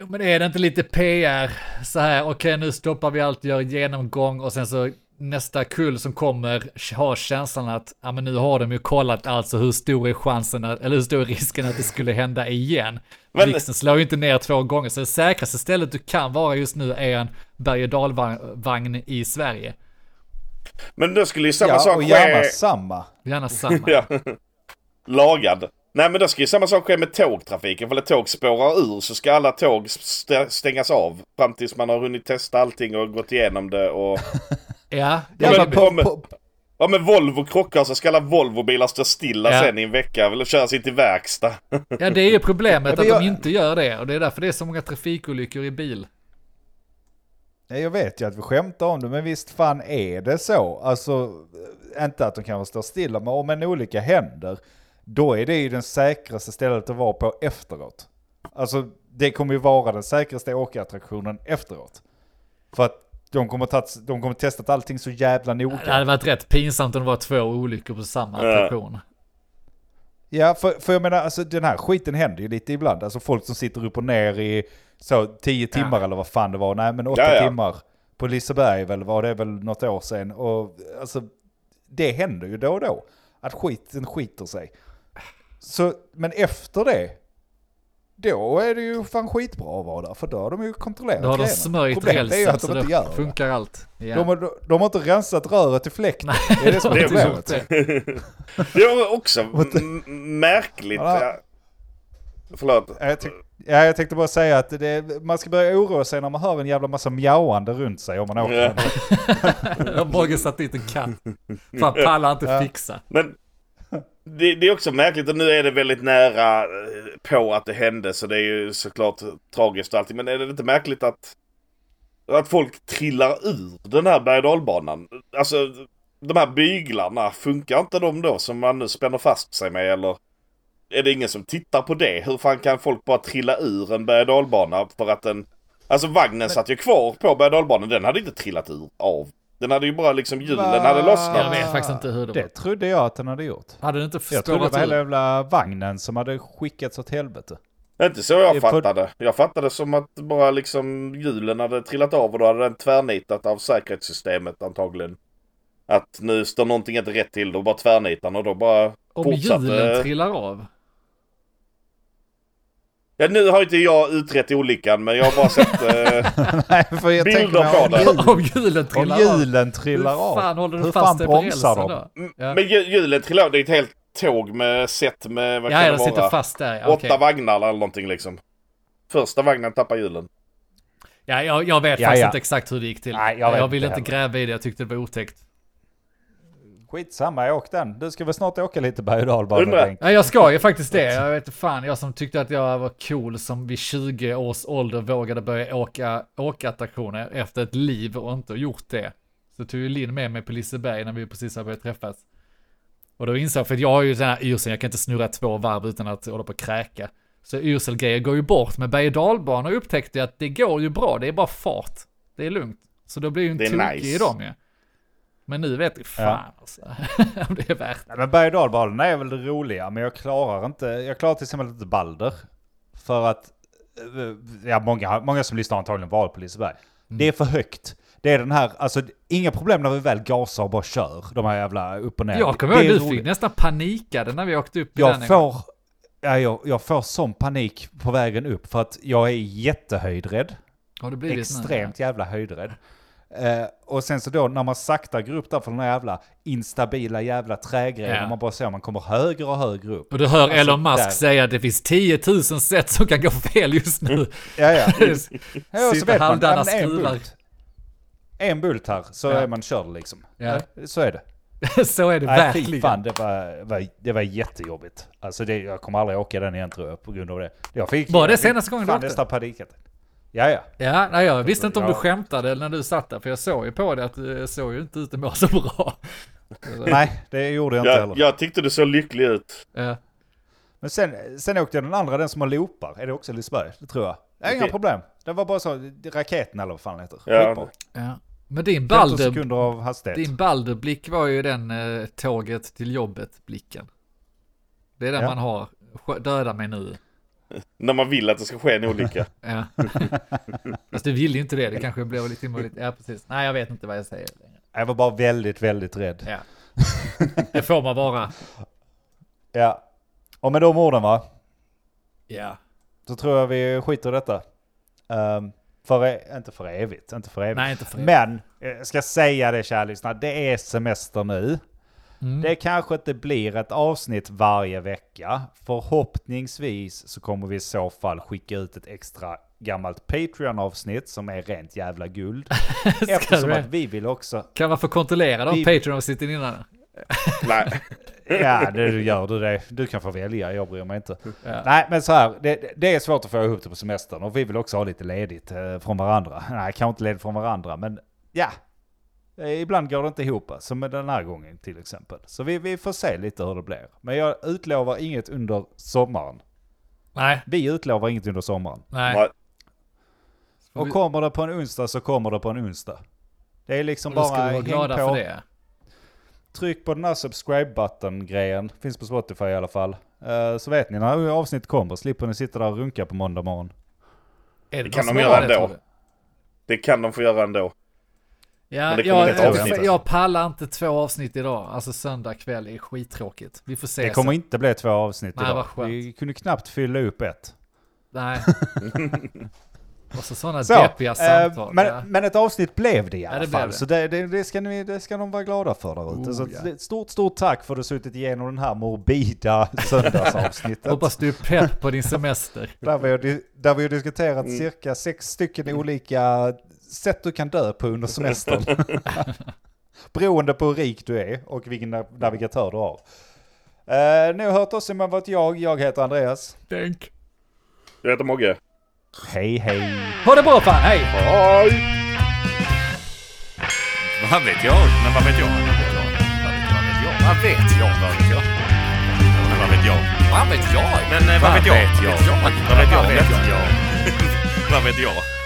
D: Jo, men är det inte lite PR så här, okej nu stoppar vi allt, gör genomgång och sen så nästa kull som kommer har känslan att, ja men nu har de ju kollat alltså hur stor är chansen, att, eller hur stor är risken att det skulle hända igen.
B: Men-
D: Blixten slår ju inte ner två gånger, så det säkraste stället du kan vara just nu är en berg och dalvagn i Sverige.
B: Men då skulle ju samma
A: Ja,
B: sak
A: och gärna
B: ske...
A: samma.
D: Gärna samma.
B: Ja. Lagad. Nej men då ska ju samma sak ske med tågtrafiken. För när tåg spårar ur så ska alla tåg st- stängas av. Fram tills man har hunnit testa allting och gått igenom det och...
D: Ja,
B: Ja,
D: det
B: men
D: är
B: på,
A: på,
B: Ja men Volvo krockar så ska alla Volvobilar stå stilla
D: Ja.
B: sen i en vecka. Eller köras in till verkstad.
D: ja, det är ju problemet
A: Ja,
D: att
A: men
D: de
A: jag-
D: inte gör det och det är därför det är så många trafikolyckor i bil.
A: Ja, jag vet ju att vi skämtar om det, men visst fan är det så. Alltså, eh, inte att de kanske står stilla, men om en olycka händer, då är det ju den säkraste stället att vara på efteråt. Alltså, det kommer ju vara den säkraste åkattraktionen efteråt. För att de kommer, tagit, de kommer testat allting så jävla
D: Det
A: noga.
D: hade varit rätt pinsamt om det var två olyckor på samma
B: Ja.
D: attraktion.
A: Ja, för, för jag menar, alltså den här skiten händer ju lite ibland. Alltså folk som sitter upp och ner i så tio timmar eller vad fan det var. Nej, men åtta
B: Ja, ja.
A: timmar på Liseberg väl var det väl något år sedan. Och alltså, det händer ju då och då. Att skiten skiter sig. Så, men efter det, då är det ju fan skitbra att vara där. För då har de ju kontrollerat
D: Då har de
A: grejerna.
D: smörjt
A: Problemet är ju att de inte
D: det
A: gör det.
D: funkar allt. Ja.
A: De, har, de har inte rensat röret till fläkten. Det är det som är
B: Det är
A: problemet.
D: det.
B: Var också m- märkligt.
A: Ja.
B: Förlåt.
A: Ja, Jag, tyck- ja, jag tänkte bara säga att det, man ska börja oroa sig när man hör en jävla massa mjauande runt sig om man åker.
B: Ja.
D: Mogge satt dit en katt. Fan pallar inte
A: Ja.
D: fixa.
B: Men det, det är också märkligt och nu är det väldigt nära eh, på att det hände så det är ju såklart tragiskt och allting. Men är det inte märkligt att, att folk trillar ur den här berg dalbanan? Alltså de här byglarna, funkar inte de då som man nu spänner fast sig med eller? Är det ingen som tittar på det? Hur fan kan folk bara trilla ur en berg dalbana för att den... Alltså vagnen satt ju kvar på berg dalbanan, den hade inte trillat ur av. Den hade ju bara liksom hjulen
A: Va?
B: hade lossnat.
D: Jag vet faktiskt inte hur det var.
A: Det trodde jag att den hade gjort.
D: Hade det inte
A: Jag trodde det var hela jävla vagnen som hade skickats åt helvete.
B: Det är inte så jag fattade. Jag fattade som att bara liksom hjulen hade trillat av och då hade den tvärnitat av säkerhetssystemet antagligen. Att nu står någonting inte rätt till, då bara tvärnitar den och då bara
D: Om
B: fortsatte-
D: hjulen trillar av.
B: Ja nu har inte jag utrett olyckan men jag har bara sett... Eh,
A: Nej, för jag
B: Bilder på det.
D: Om hjulen
A: om
D: trillar av.
A: hjulen trillar
D: Hur fan håller du
A: Hur
D: fast dig på
A: bromsar
D: rälsen
A: de?
D: då? Ja,
B: Men hju- hjulen trillar av, det är ett helt tåg med set med, vad
D: ja
B: kan
D: de
B: det
D: sitter
B: vara?
D: fast där. Ja,
B: Åtta
D: okej.
B: vagnar eller någonting liksom. Första vagnen tappar hjulen.
D: ja jag, jag vet
A: Ja,
D: faktiskt
A: ja.
D: inte exakt hur det gick till.
A: Nej, jag
D: jag ville
A: inte
D: inte
A: heller.
D: gräva i det, jag tyckte det var otäckt.
A: Skitsamma, åk den. Du ska väl snart åka lite berg och dalbana?
D: Ja, jag ska ju faktiskt det. Jag vet inte fan, jag som tyckte att jag var cool som vid 20 års ålder vågade börja åka åkattraktioner efter ett liv och inte gjort det. Så tog ju Linn med mig på Liseberg när vi precis hade börjat träffas. Och då insåg jag, för jag har ju den här yrseln, jag kan inte snurra två varv utan att hålla på och kräka. Så yrselgrejer går ju bort, men berg och dalbanor upptäckte jag att det går ju bra, det är bara fart. Det är lugnt. Så då blir ju en tokig
B: nice.
D: i dem ju. Men nu vet jag fan
A: Ja.
D: alltså, om det är värt
A: Nej, men berg och dalbanorna är väl det roliga, men jag klarar inte, jag klarar till exempel inte Balder. För att, eh, ja många, många som lyssnar antagligen varit på Liseberg. Det är för högt. Det är den här, alltså inga problem när vi väl gasar och bara kör, de här jävla upp och ner.
D: Jag kommer
A: Det
D: ihåg du fick nästan panikade när vi åkte upp i den
A: Jag får, ja, jag, jag får sån panik på vägen upp för att jag är jättehöjdrädd.
D: Har det blivit nu?
A: Extremt jävla höjdrädd. Eh, och sen så då när man sakta går upp där för den här jävla instabila jävla trägrejen,
D: Ja.
A: man bara ser man kommer högre och högre upp.
D: Och du hör
A: Alltså,
D: Elon Musk
A: där.
D: säga att det finns 10 000 sätt som kan gå fel just nu.
A: Ja, ja. Ja, så vet man, ja, en bult. En bult här så
D: Ja.
A: är man körd liksom.
D: Ja.
A: Så är det.
D: Så är det
A: Nej,
D: verkligen.
A: fan, det var, var, det var jättejobbigt. Alltså det, jag kommer aldrig åka den igen tror jag på grund av det. Jag fick,
D: Var det senaste gången du
A: fan
D: åkte?
A: nästan panikattack. Ja, ja.
D: Ja, nej, jag visste inte om du skämtade när du satt där, för jag såg ju på det att du såg ju inte ut att må så bra.
A: Nej, det gjorde jag inte
B: Jag,
A: heller.
B: jag tyckte du såg lycklig ut.
D: Ja.
A: Men sen, sen åkte jag den andra, den som har loopar. Är det också Liseberg? Det tror jag. Det är inga problem. Det var bara så, raketen eller vad fan heter.
B: Ja.
D: Ja. Men din
A: 15
D: Balder,
A: sekunder av hastighet.
D: din Balder-blick var ju den eh, tåget till jobbet-blicken. Det är den
A: Ja.
D: man har, döda mig nu.
B: När man vill att det ska ske en olycka.
D: Ja. Fast du vill ju inte det, det kanske blev lite omöjligt. Ja, precis. Nej, jag vet inte vad jag säger längre.
A: Jag var bara väldigt, väldigt rädd.
D: Ja. Det får man vara.
A: Ja. Och med de orden va,
D: Ja.
A: så tror jag vi skiter i detta. Um, för, e- inte för evigt, inte för evigt.
D: Nej, inte för
A: Men, eh, jag ska säga det kära lyssnare, det är semester nu.
D: Mm.
A: Det kanske inte blir ett avsnitt varje vecka. Förhoppningsvis så kommer vi i så fall skicka ut ett extra gammalt Patreon-avsnitt som är rent jävla guld. Eftersom
D: du-
A: att vi vill också...
D: Kan man få kontrollera de
A: Vi-
D: Patreon-avsnitten innan?
B: Nej.
A: Ja, det gör du det. Du kan få välja, jag bryr mig inte.
D: Ja.
A: Nej, men så här, det, det är svårt att få ihop det på semestern och vi vill också ha lite ledigt eh, från varandra. Nej, kanske inte ledigt från varandra, men ja. Eh, Ibland går det inte ihop, som med den här gången till exempel. Så vi, vi får se lite hur det blir. Men jag utlovar inget under sommaren.
D: Nej,
A: Vi utlovar inget under sommaren.
D: nej.
A: Och kommer det på en onsdag så kommer det på en onsdag. Det är liksom
D: då ska
A: bara
D: vi vara glada
A: på,
D: för det.
A: tryck på den här subscribe-button-grejen. Finns på Spotify i alla fall. Eh, så vet ni när avsnitt kommer, slipper ni sitta där och runka på måndag morgon.
B: Det kan
D: som
B: de göra
D: det,
B: ändå. Det kan de få göra ändå.
D: Ja,
B: det
D: jag, jag, jag pallar inte två avsnitt idag. Alltså söndag kväll är skittråkigt. Vi får se.
A: Det kommer
D: sen.
A: inte bli två avsnitt
D: Nej,
A: idag. Vi kunde knappt fylla upp ett.
D: Nej. Och så sådana
A: Så,
D: deppiga
A: eh,
D: samtal.
A: men,
D: ja.
A: men ett avsnitt blev det i alla
D: det blev
A: fall.
D: det.
A: Så det, det, det, ska ni, det ska de vara glada för där ute.
D: Oh,
A: så
D: ja.
A: det- stort, stort tack för att du suttit igenom den här morbida söndagsavsnittet.
D: Hoppas du är pepp på din semester.
A: där, vi har, där vi har diskuterat
D: Mm.
A: cirka sex stycken olika sätt du kan dö på under semestern. Beroende på hur rik du är och vilken nav- navigatör du har. Uh, nu har hört oss, men vad jag, jag heter Andreas.
D: Denk.
B: Jag heter Mogge.
A: Hej hej!
D: Ha det bra fan, hej!
B: Hej!
C: Vad vet jag? Men vad vet jag? Vad vet jag? Vad vet jag? Vad vet jag? Vad vet jag? Men vad vet jag? Vad vet jag? Men eh, vad vet jag? Vad vet jag? Vad vet jag? Vad vet jag? Vad vet jag?